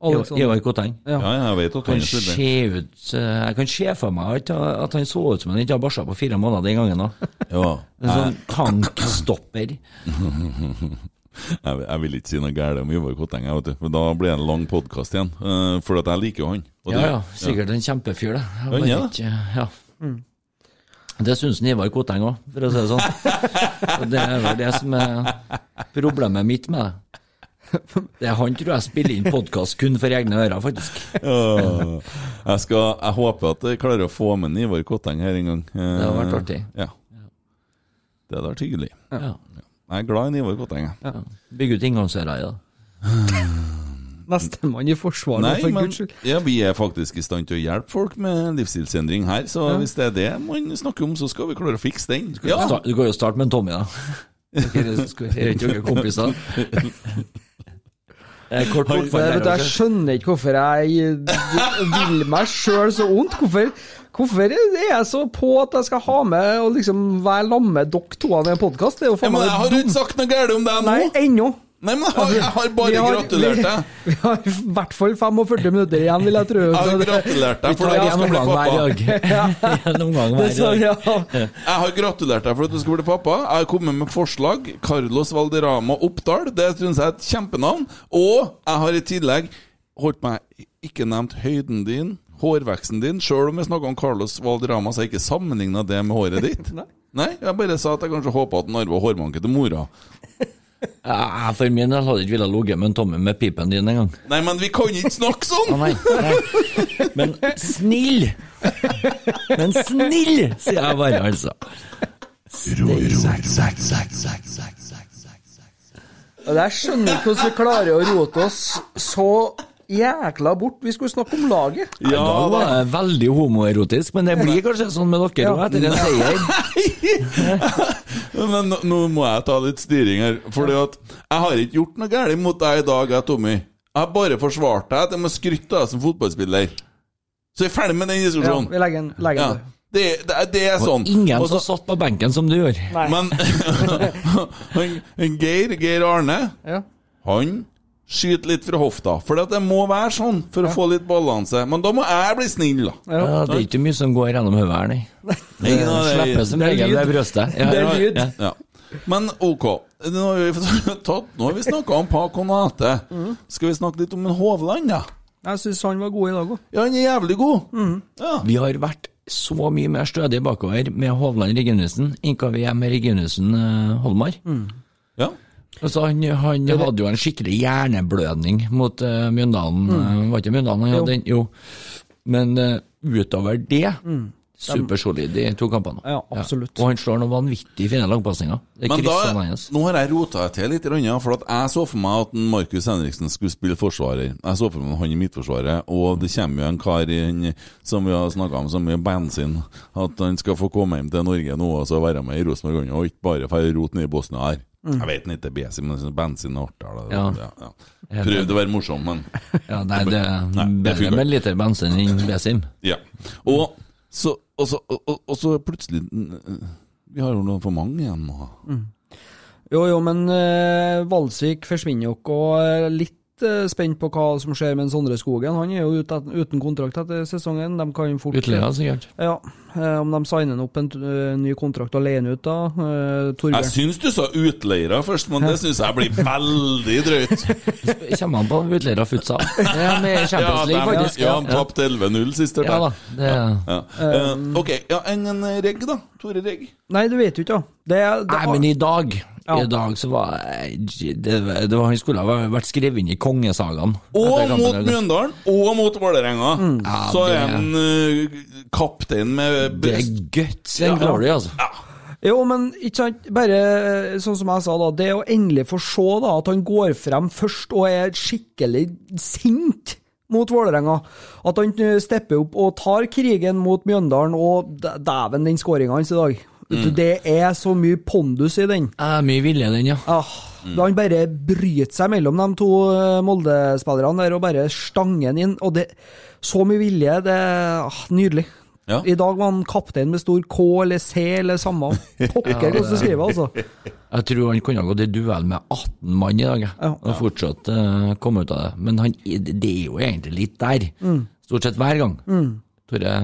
Ivar Koteng. Ja. Ja, jeg vet at han Han er ser ut eh, Jeg kan se for meg at, at han så ut som han ikke har bæsja på fire måneder den gangen. da. Ja. En sånn tankstopper. Jeg, jeg vil ikke si noe galt om Ivar Kotteng, jeg, vet du. Men da blir det en lang podkast igjen. Uh, for at jeg liker jo han. Og Ja, det- ja, sikkert en kjempefyr, det. Ja, han er det. Ja. ja. Det syns Ivar Koteng òg, for å si det sånn. Og Det er vel det som er problemet mitt med det. Det er Han tror jeg spiller inn podkast kun for egne ører, faktisk. Ja. jeg, skal, jeg håper at jeg klarer å få med Ivar Kotteng her en gang. Eh, Det hadde vært artig. Ja. Det hadde vært hyggelig. Ja. Jeg er glad i Ivar Kotteng. jeg. Ja. Bygge ut inngangsører i det. Nestemann i forsvaret, Nei, for men guds skyld. ja, vi er faktisk i stand til å hjelpe folk med livsstilsendring her, så hvis det er det man snakker om, så skal vi klare å fikse den. Du kan jo sta- Du kan jo starte med en Tommy, da. Dere Er ikke dere kompiser? Er kort bortfall vet jeg skjønner ikke hvorfor jeg vil meg sjøl så vondt. Hvorfor, hvorfor er jeg så på at jeg skal ha med og liksom være sammen med dere to i en podkast? Ja, men jeg har ikke sagt noe galt om deg nå! Nei, ennå. Nei, men jeg har, jeg har bare har- gratulert deg. Vi har i hvert fall 45 minutter igjen, vil jeg tro. Jeg har gratulert deg for at du skal bli pappa. dag. En omgang så, hver dag. ja. Jeg har gratulert deg for at du skal bli pappa. Jeg har kommet med forslag. Carlos Valderama Oppdal. Det syns jeg er et kjempenavn. Og jeg har i tillegg holdt meg ikke nevnt høyden din, hårveksten din. Sjøl om vi snakker om Carlos Valderama, så har jeg ikke sammenligna det med håret ditt. Nei. Nei, jeg bare sa at jeg kanskje håpa at han arva hårmanke til mora. Ja, for min del hadde ikke villet ligge med en Tommy med pipen din engang. Nei, men vi kan ikke snakke sånn! nei, nei. Men snill! Men snill, sier jeg bare, altså. Og Jeg skjønner ikke hvordan vi klarer å rote oss så jækla bort. Vi skulle snakke om laget. Ja, da var det veldig homoerotisk, men det blir kanskje sånn med dere Ja. òg, etter en seier. Men nå, må jeg ta litt styring her. At jeg har ikke gjort noe galt mot deg i dag, jeg, Tommy. Jeg har bare forsvart deg at jeg må skryte av deg som fotballspiller. Så jeg er ferdig med den Ja, diskusjonen. vi legger en, legger Ja. Det, det, det er sånn. Ingen Og som så- satt på benken som du gjør. Nei. Men Geir, Geir Arne, Ja. han skyter litt fra hofta. For det må være sånn for å få litt balanse. Men da må jeg bli snill, da. Ja, det er ikke mye som går gjennom hodet her, nei. Er det- Slipper som er regel lyd. det. Ja, Det er lyd. ja. Ja. Men ok, nå har vi, fått tatt, nå har vi snakka om Pa Mm. Skal vi snakke litt om en Hovland, da? Jeg syns han var god i dag òg. Ja, han er jævlig god. Ja. Vi har vært så mye mer stødige bakover med Hovland Reginussen enn hva vi er med Reginussen Holmar. Holmar. ja. Altså, han, han hadde jo en skikkelig hjerneblødning mot uh, Mjøndalen. Mm. var ikke Mjøndalen han hadde den? Jo. Men uh, utover det Supersolid i to kampene. Ja, absolutt. Og han slår noen vanvittig fine langpasninger. Er Men da, nå har jeg rota til litt, for at jeg så for meg at Markus Henriksen skulle spille forsvarer. Jeg så for meg han i Midtforsvaret, og det kommer jo en kar inn, som vi har snakka om, som mye bensin. At han skal få komme hjem til Norge nå og så være med i Rosenborg, og ikke bare få rote ned i Bosnia her. Jeg vet ikke, bensin, men bensin er artig. da. Ja. Ja, ja. Prøvde å være morsom, men Ja, nei, det er Nei, bedre med en liter bensin enn Besim. Ja. Og så, og så, og, og- så plutselig Vi har jo noe for mange igjen nå. Jo, jo, men uh, Valsvik forsvinner jo ikke, og jeg er litt eh, spent på hva som skjer med en Sondre Skogen. Han er jo uten kontrakt etter sesongen. De kan fort Utleia, sikkert. Ja, eh, om de signer opp en eh, ny kontrakt og leier han ut, da. Torbjørn Jeg syns du sa utleiere først, men det syns jeg blir veldig drøyt. Kommer han på utleiere futsal? Ja, med Champions League, faktisk. ja, han tapte 11-0 sist. Ja da. Det, Ja. Eh, ok, ja, enn en Regg, da? Tore Regg? Nei, du vet jo ikke, da. Det, er- det, Nei, men i dag Ja. I dag så var det, det var, Han skulle ha vært skrevet inn i kongesagaen. Og mot. Mjøndalen, og mot Vålerenga. Ja, Så er han uh, kaptein med Det er guts and glory, altså. Jo, men ikke sant, bare eh, sånn som jeg sa da, det å endelig få se da, at han går frem først og er skikkelig sint mot Vålerenga. At han eh, stepper opp og tar krigen mot Mjøndalen, og dæven, den skåringa hans i dag. Du, Det er så mye pondus i den. Eh, mye vilje, i den, ja. Ah, Da han bare bryter seg mellom de to eh, Molde-spillerne der og bare stanger den inn. Og det Så mye vilje. Det ah, Nydelig. Ja. I dag var han kaptein med stor K eller C eller samme. Pokker hvordan du skriver, altså. Jeg tror han kunne ha gått i duell med 18 mann i dag. Ja. og fortsatt uh, komme ut av det. Men han, det er jo egentlig litt der, stort sett hver gang. Tore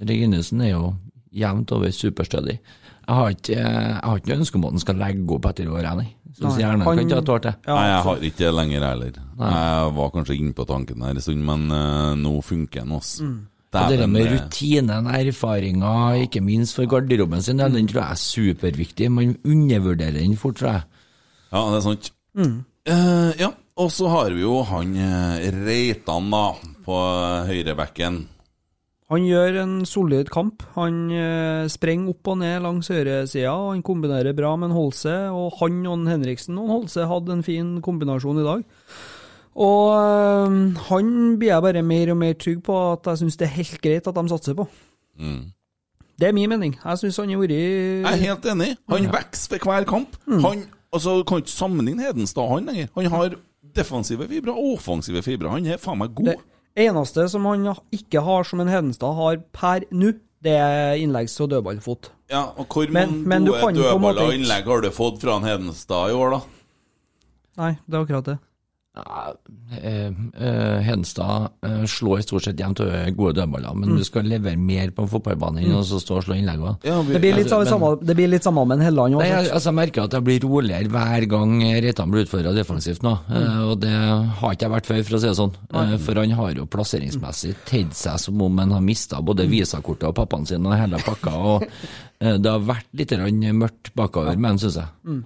Reginesen er jo jevnt over superstødig. Jeg har ikke, jeg har ikke noe ønske om at han skal legge opp etter året, nei. Så Nei, gjerne han- kan ikke ha et det. Ja, Nei, jeg har ikke det lenger heller. Jeg var kanskje inne på tanken der en stund, men uh, nå funker den, også. Mm. Og det med rutinen, erfaringer, ikke minst for garderoben sin, den tror jeg er superviktig. Man undervurderer den fort, tror jeg. Ja, det er sant. Mm. Uh, ja, og så har vi jo han eh, Reitan, da, på høyrebekken. Han gjør en solid kamp. Han eh, sprenger opp og ned langs høyresida. Han kombinerer bra med en Holse, og han og en Henriksen og en Holse hadde en fin kombinasjon i dag. Og eh, han blir jeg bare mer og mer trygg på at jeg syns det er helt greit at de satser på. Mm. Det er min mening. Jeg syns han har vært Jeg er helt enig. Han vokser for hver kamp. Mm. Han altså, kan ikke sammenligne Hedenstad han lenger. Han har defensive fibre, offensive fibre. Han er faen meg god. Det eneste som han ikke har, som en Hedenstad har per nå, det er innleggs- og dødballfot. Ja, og Hvor Men- mange du gode dødballer og innlegg har du fått fra en Hedenstad i år, da? Nei, det er akkurat det. Ja, eh, eh, Hedenstad eh, slår stort sett jevnt over gode dødballer, men du skal levere mer på en fotballbane enn å så stå og slå innleggene. Ja, vi- Det blir litt, Altså, samme, det blir litt samme med en Helland. Jeg, altså, jeg merker at jeg blir roligere hver gang Reitan blir utfordra defensivt nå. eh, Og det har ikke jeg vært før, for å si det sånn. Eh, For han har jo plasseringsmessig tedd seg som om han har mista både visakortet og pappaen sin og hele pakka. Og eh, det har vært litt mørkt bakover med han, syns jeg.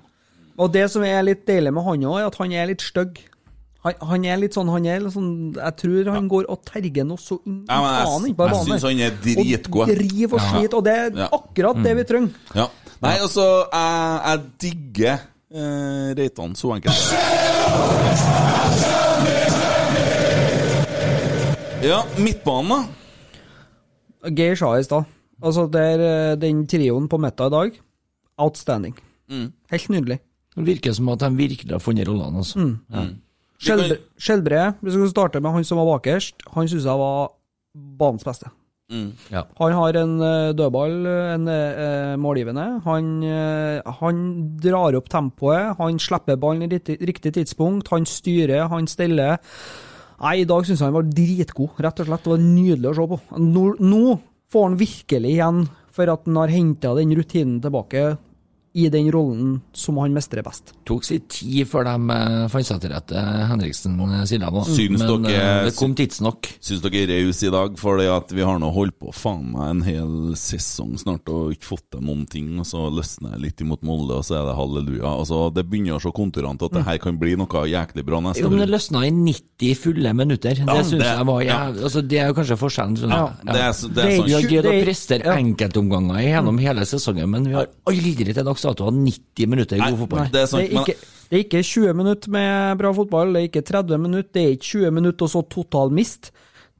Og det som er litt deilig med han òg, er at han er litt stygg. Han, han er litt sånn, han er litt sånn Jeg tror han går og terger noe så inn i Ja, jeg- jeg banen. synes han er dritgod. Og driver og sliter, og det er Ja. akkurat det vi trenger. Ja. Nei, altså, jeg, jeg digger eh, Reitan så enkelt. Ja, midtbanen, da? Geir sa i stad. Altså, det er eh, den trioen på Metta i dag. Outstanding. Mm. Helt nydelig. Det virker som at de virkelig har funnet rollene. Altså. Mm. Ja. Skjelbre, hvis vi skal starte med han som var bakerst, han syns jeg var banens beste. Mm. Ja. Han har en eh, dødball, en eh, målgivende. Han, eh, han drar opp tempoet, han slipper ballen i riktig tidspunkt, han styrer, han steller. Nei, i dag syns jeg han var dritgod, rett og slett. Det var nydelig å se på. Nå, nå får han virkelig igjen for at han har henta den rutinen tilbake i den rollen som han mestrer best. tok sin tid før de eh, fant seg til rette, Henriksen eh, Silja nå. Syns Men dere- eh, det kom tidsnok. Syns dere er rause i dag, for at vi har nå holdt på faen meg en hel sesong snart og ikke fått til noen ting, og så løsner det litt imot Molde, og så er det halleluja. Altså, Det begynner å se konturene til at det her kan bli noe jæklig bra neste Jo, men det år. løsna i 90 fulle minutter. Ja, det syns jeg var ja. altså, Det er jo kanskje forskjellen. Sånn, Ja, ja. det er, så- det Det er sånn Vi har greid å er- prestere enkeltomganger gjennom hele sesongen, men vi har aldri til dags dato har 90 minutter i god fotball. det er sant, det, er ikke, det er ikke 20 minutter med bra fotball, det er ikke 30 minutter, det er ikke 20 minutter og så total mist.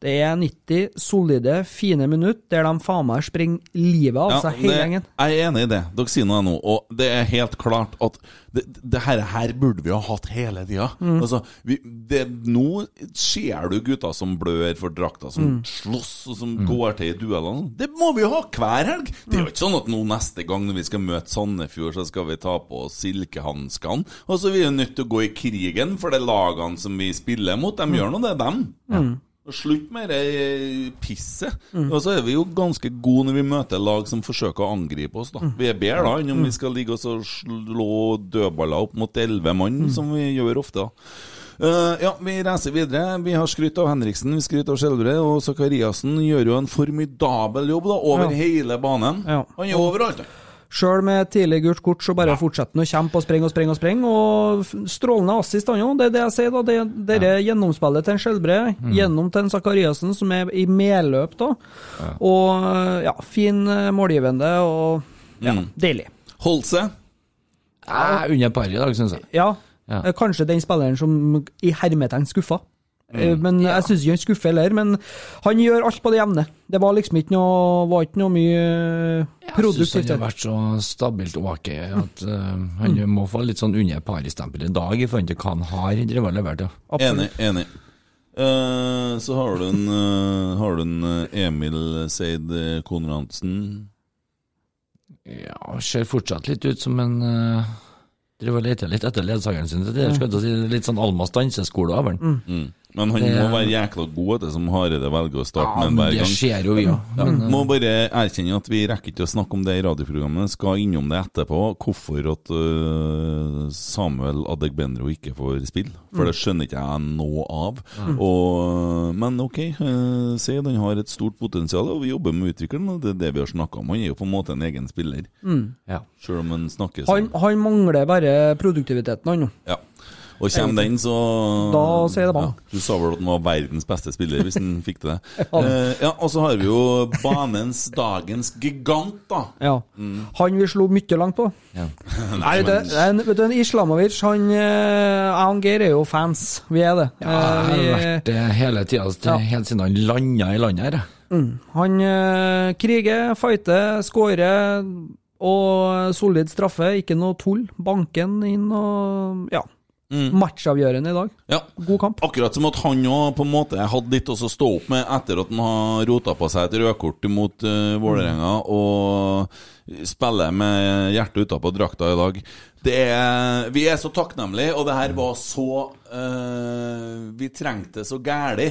Det er 90 solide, fine minutter der de faen meg springer livet av Ja, seg, hele det- gjengen. Jeg er enig i det. Dere sier noe nå. Og det er helt klart at det, det her, her burde vi ha hatt hele tida. Mm. Altså, vi, det, nå ser du gutter som blør for drakta, som Mm. slåss og som går til i duellene. Det må vi ha hver helg! Det er jo ikke sånn at nå neste gang når vi skal møte Sandefjord, så skal vi ta på silkehanskene. Og så er vi nødt til å gå i krigen for de lagene som vi spiller mot. De gjør nå det, dem. Og Slutt med det pisset. Mm. Og så er vi jo ganske gode når vi møter lag som forsøker å angripe oss. da Vi er bedre da enn om vi skal ligge oss og slå dødballer opp mot elleve mann, som vi gjør ofte. da Uh, ja, Vi reiser videre. Vi har skrytt av Henriksen, vi skryter av Skjelbre. Og Sakariassen gjør jo en formidabel jobb da over Ja. hele banen. Ja. Han er overalt. han. Sjøl med tidlig gult kort, så bare fortsetter han å kjempe og sprenge og sprenge og sprenge. Og strålende assist, han òg. Det er det jeg sier, da. Det, det er gjennomspillet til en Skjelbre, gjennom til en Sakariassen som er i medløp, da. Og ja, fin eh, målgivende og ja, Mm. deilig. Holse. Jeg er under par i dag, syns jeg. Ja, Ja. eh, kanskje den spilleren som i hermetegn skuffa. Eh, Men jeg syns ikke han skuffer heller. Men han gjør alt på det jevne. Det var liksom ikke noe, var ikke noe mye Jeg syns han har vært så stabilt ok at uh, han må få litt sånn under par-stempel i dag i forhold til hva han har drevet og levert. Ja. Enig. enig. Uh, så har du en, uh, har du en Emil Seid Konradsen. Ja, ser fortsatt litt ut som en uh, Driver og leter litt etter ledsageren sin. Det er skal jeg si, litt sånn Almas danseskole over han. Mm. Men han Det- må være jækla god, etter som Hareide velger å starte Ja, med hver det gang. skjer jo, vi. Ja, må bare erkjenne at vi rekker ikke å snakke om det i radioprogrammet. Skal innom det etterpå. Hvorfor at uh, Samuel Adegbenro ikke får spille. For det skjønner ikke jeg noe av. Og, men ok, uh, se, han har et stort potensial, og vi jobber med å utvikle den. Det er det vi har snakka om. Han er jo på en måte en egen spiller, Ja. Selv om han snakker Han, sånn. han mangler bare produktiviteten, han nå. Ja. Og kommer den, så Da sier det bang. Ja, du sa vel at han var verdens beste spiller, hvis han fikk til det. Eh, ja, Og så har vi jo banens dagens gigant, da. Ja. Mm. Han vi slo mye langt på. Ja. Nei, det, en, vet du, en Islamovic, han eh, Jeg og Geir er jo fans. Vi er det. Ja, jeg har Eh, vært det hele tida, Ja. helt siden han landa i landet her. mm, han eh, kriger, fighter, skårer og solid straffe. Ikke noe tull. Banken inn og Ja. Matchavgjørende i dag. Ja. God kamp. Akkurat som at han òg hadde litt å stå opp med etter at han har rota på seg et rødkort mot uh, Vålerenga og spiller med hjertet utapå drakta i dag. Det er, vi er så takknemlige, og det her var så eh, Vi trengte det så gæli.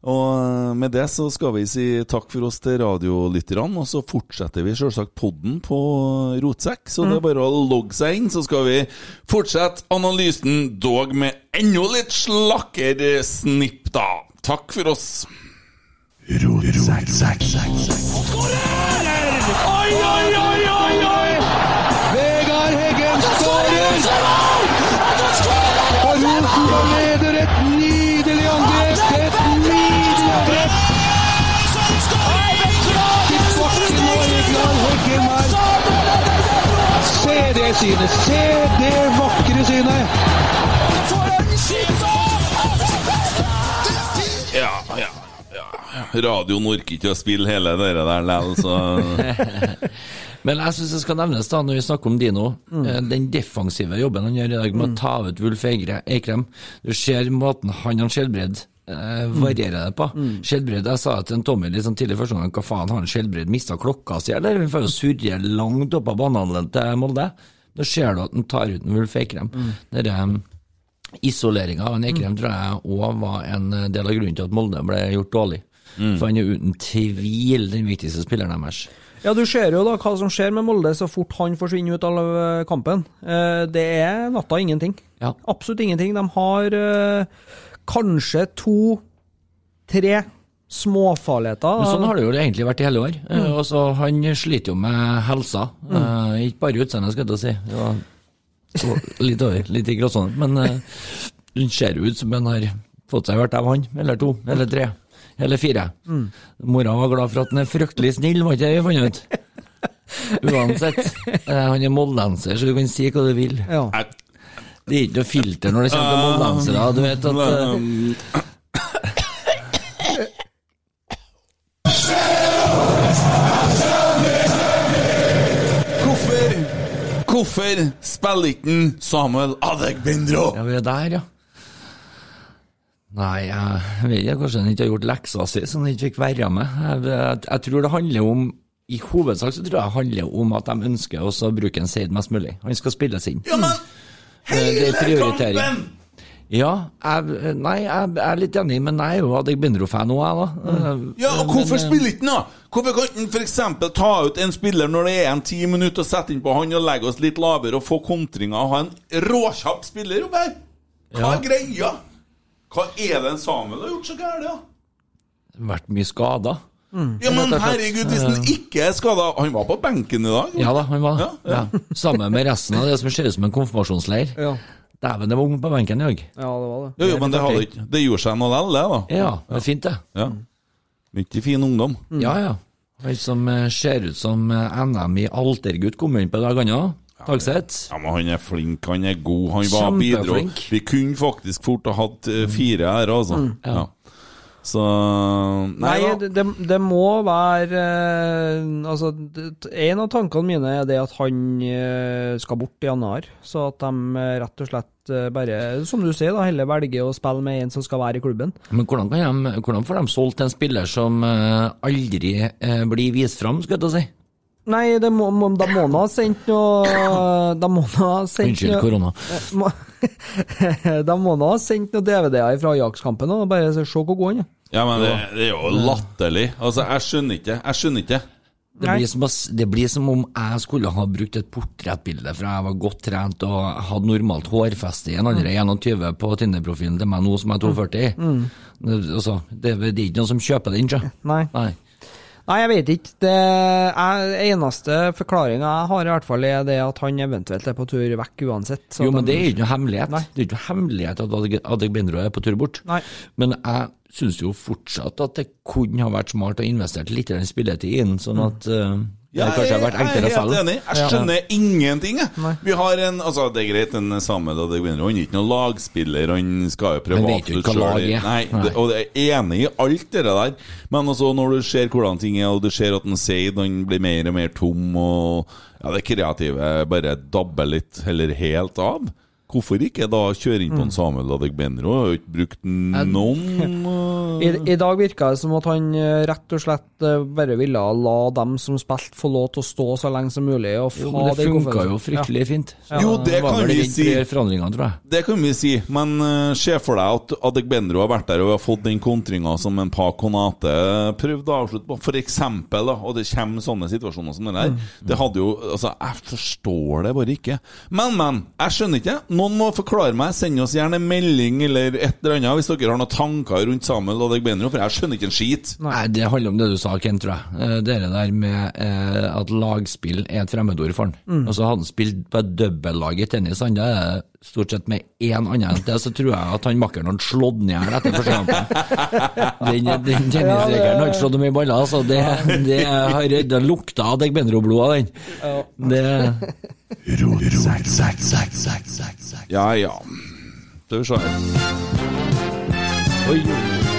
Og med det så skal vi si takk for oss til radiolytterne, og så fortsetter vi selvsagt podden på Rotsekk. Så det er bare å logge seg inn, så skal vi fortsette analysen, dog med enda litt slakkere snipp, da. Takk for oss. Rotsekk, sekk, sekk. oi, oi, oi! Synet! Se det vakre synet! Ja, ja, ja. Radioen orker ikke å spille hele det der likevel, så Men jeg syns det skal nevnes, da, når vi snakker om Dino, mm. den defensive jobben han gjør i dag med å ta ut Wulf Eikrem. Du ser måten han har skjellbredd eh, varierer det på. Skjelbred, Jeg sa til en Tommy litt sånn tidlig første gang, hva faen, har han Skjelbred mista klokka si, eller? Vi får jo surre langt opp av banehallen til Molde. Da ser du at han tar ut en Wulf Eikrem. Dere, Isoleringa av en Eikrem tror jeg òg var en del av grunnen til at Molde ble gjort dårlig. For han er uten tvil den viktigste spilleren deres. Ja, du ser jo da hva som skjer med Molde så fort han forsvinner ut av eh, kampen. Eh, Det er natta ingenting. Ja. Absolutt ingenting. De har eh, kanskje to-tre småfarligheter. Men sånn har det jo egentlig vært i hele år. Eh, Mm. og så Han sliter jo med helsa. Eh, ikke bare utseendet, skal jeg til å si. Så litt over, litt i gråsonen. Men eh, han ser ut som han har fått seg hvert av han, eller to, eller tre, eller fire. Mm. Mora var glad for at han er fryktelig snill, var ikke det vi fant ut? Uansett. Eh, han er moldenser, så du kan si hva du vil. Ja. Det er ikke noe filter når det kommer til moldensere. Du vet at Hvorfor spiller ikke han Samuel Adegbindro? Ja, vi er der, ja. Nei, jeg vet ikke, kanskje han ikke har gjort leksa si, så han ikke fikk være med. Jeg, jeg, jeg tror det handler om I hovedsak så tror jeg det handler om at de ønsker å bruke en Seid mest mulig. Han skal spilles inn. Ja, men Det er hele kampen! Ja, jeg, nei, jeg, jeg er litt enig, men jeg er jo Adegbenro-fan òg, jeg, da. Ja, og Hvorfor men, spiller ikke han da? Hvorfor kan han f.eks. ta ut en spiller når det er en ti minutter, og sette inn på han og legge oss litt lavere og få kontringer og ha en råkjapp spiller her? Hva Ja. er greia? Hva er det en Samuel har gjort så gærent? da? Vært mye skada. Ja, men herregud, hvis han ikke er skada Han var på benken i dag. Ja da, han var. Ja, ja. Ja, Sammen med resten av det som ser ut som en konfirmasjonsleir. Ja. Dæven, det var ung på benken i dag. ja, det var det. Jo, jo, men det, hadde ikke, det gjorde seg noe likevel, det, da. Ja, det er fint, det. Ja. Mye fin ungdom. Ja, ja. Han som eh, ser ut som eh, NM i altergutt kom inn på i dag, han òg. Tagseth. Ja, men Han er flink, han er god, han var bidro. Kjempeflink. Vi kunne faktisk fort ha hatt eh, fire her, altså. Ja. Så Nei, Nei, det, det, må være eh, Altså, en av tankene mine er det at han eh, skal bort i januar. Så at de eh, rett og slett bare, som du sier, da, heller velger å spille med en som skal være i klubben. Men hvordan, kan de, hvordan får de solgt en spiller som aldri blir vist fram, skal jeg til å si? Nei, det må, må, da må han ha sendt noe Da må han ha sendt Unnskyld, korona. Må- Da må han ha sendt noen DVD-er fra Ajax-kampen og bare se hvor god han er. Ja, men det, det er jo latterlig. Altså, jeg skjønner ikke. Jeg skjønner ikke. Det blir, som, det blir som om jeg skulle ha brukt et portrettbilde fra jeg var godt trent og hadde normalt hårfeste i en alder av 21 på Tinder-profilen til meg nå som jeg er 42. Det, altså, det, det er ikke noen som kjøper den, sjø. Nei. Nei. Nei, jeg vet ikke. Det er, eneste forklaringa jeg har, i hvert fall, er det at han eventuelt er på tur vekk uansett. Jo, men de- det er ikke noe hemmelighet. Nei. Det er ikke noe hemmelighet at Adeg- Adegbenro er på tur bort. Nei. Men jeg syns jo fortsatt at det kunne ha vært smart å investere litt i den spilletid inn, sånn at eh, det kanskje vært jeg enklere er helt enig. Jeg skjønner ingenting, jeg. Vi har en Altså, det er greit, en Samuel Adegbenro. Han er ikke noen lagspiller, han skal jo prøve å vet jo avslutte ikke hva lag er. Nei, Nei. det, og jeg er enig i alt det der. Men altså, når du ser hvordan ting er, og du ser at en Seid han blir mer og mer tom, og ja, det kreative bare dabber litt, eller helt av Hvorfor ikke da kjøre inn på en Samuel Adegbenro? Har jo ikke brukt noen I, eh, I dag virka det som at han eh, rett og slett eh, bare ville la dem som spilte, få lov til å stå så lenge som mulig. Og Jo, men det funka jo fryktelig fint. Ja. Jo, det det kan vi si. tror jeg. Det kan vi si, men uh, se for deg at Adegbenro har vært der og har fått den kontringa som en Pa Konate prøvde å avslutte på, for eksempel, da, og det kommer sånne situasjoner som den der. Det hadde jo Altså, jeg forstår det bare ikke. Men, men, jeg skjønner ikke. Noen må forklare meg. Send oss gjerne en melding eller et eller annet hvis dere har noen tanker rundt Samuel og Adegbenro, for jeg skjønner ikke en skit. Nei, Det handler om det du sa, Ken, tror jeg. Eh, Det der med eh, at lagspill er et fremmedord for han. Og så hadde han spilt på et dobbeltlag i tennis, han da er det stort sett med én annen enn det, så tror jeg at han makkeren hadde slått ned hjel etter første kampen. Den, den tennisregelen har ikke slått så mye baller, så det, det har det lukta av Degbenro-blod av den. Det Ja ja. Skal vi se her. Oi,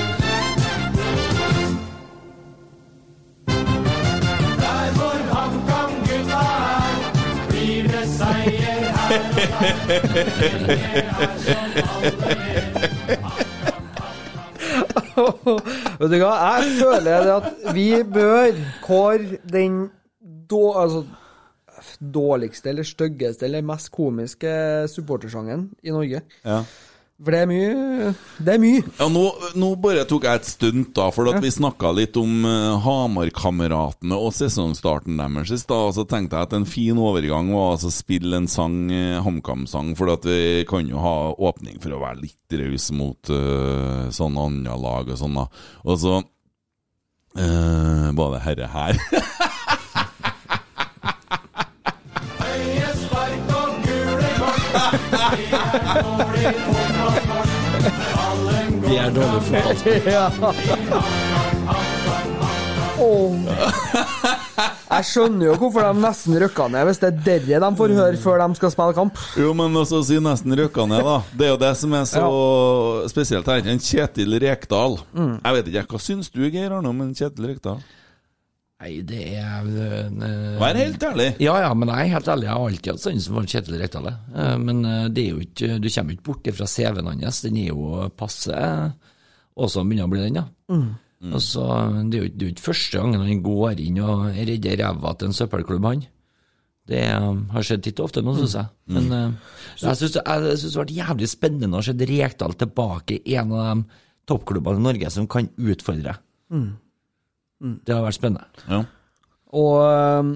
Vet du hva, jeg føler at vi bør kåre den då, altså, dårligste eller styggeste eller mest komiske supportersangen i Norge. Ja. For det er mye Det er mye. Ja, nå, nå bare tok jeg et stunt, da, for at vi snakka litt om uh, Hamar-kameratene og sesongstarten deres i stad. og Så tenkte jeg at en fin overgang var altså å spille en sang, uh, HamKam-sang, for at vi kan jo ha åpning for å være litt raus mot uh, sånne andre lag og sånn, da. Og så uh, var det herre her. det er dårlig fotball. Åh. Jeg skjønner jo hvorfor de nesten røkka ned, hvis det er dere de får høre før de skal spille kamp. Jo, men også si nesten røkka ned, da. Det er jo det som er så spesielt her. En Kjetil Rekdal. Jeg vet ikke, hva syns du, Geir Arne, om en Kjetil Rekdal? Nei, det er uh, Vær helt ærlig. Ja, ja, men jeg er helt ærlig, jeg har alltid hatt sansen for Kjetil Rekdal. Uh, Men uh, det er jo ikke, du kommer ikke bort fra CV-en hans, den er jo passe også begynner å bli den, ja. Og så, det er jo ikke- det er jo ikke første gangen han går inn og redder ræva til en søppelklubb, han. Det har skjedd titt og ofte nå, syns jeg. Men eh, jeg syns det synes det har vært jævlig spennende å se Rekdal tilbake i en av de toppklubbene i Norge som kan utfordre. Det har vært spennende. Ja. Og øhm,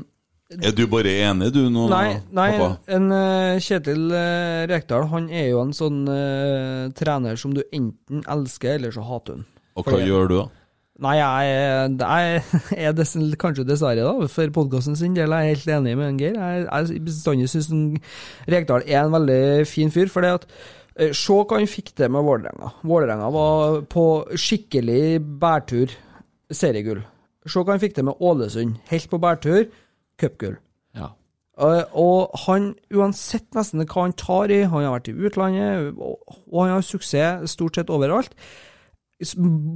Er du bare enig, du, nå, Nei, nei pappa? en øh, Kjetil uh, Rekdal han er jo en sånn uh, trener som du enten elsker, eller så hater hun. Og hva gjør du, da? Nei, jeg, jeg er dess, kanskje dessverre, da, for podkasten sin del er helt enig med en Geir. Jeg, jeg bestandig syns Rekdal er en veldig fin fyr. for det at eh, Se hva han fikk til med Vålerenga. Vålerenga var på skikkelig bærtur, seriegull. Se hva han fikk til med Ålesund. Helt på bærtur, cupgull. Ja. Uh, og han, uansett nesten hva han tar i, han har vært i utlandet, og, og han har suksess stort sett overalt.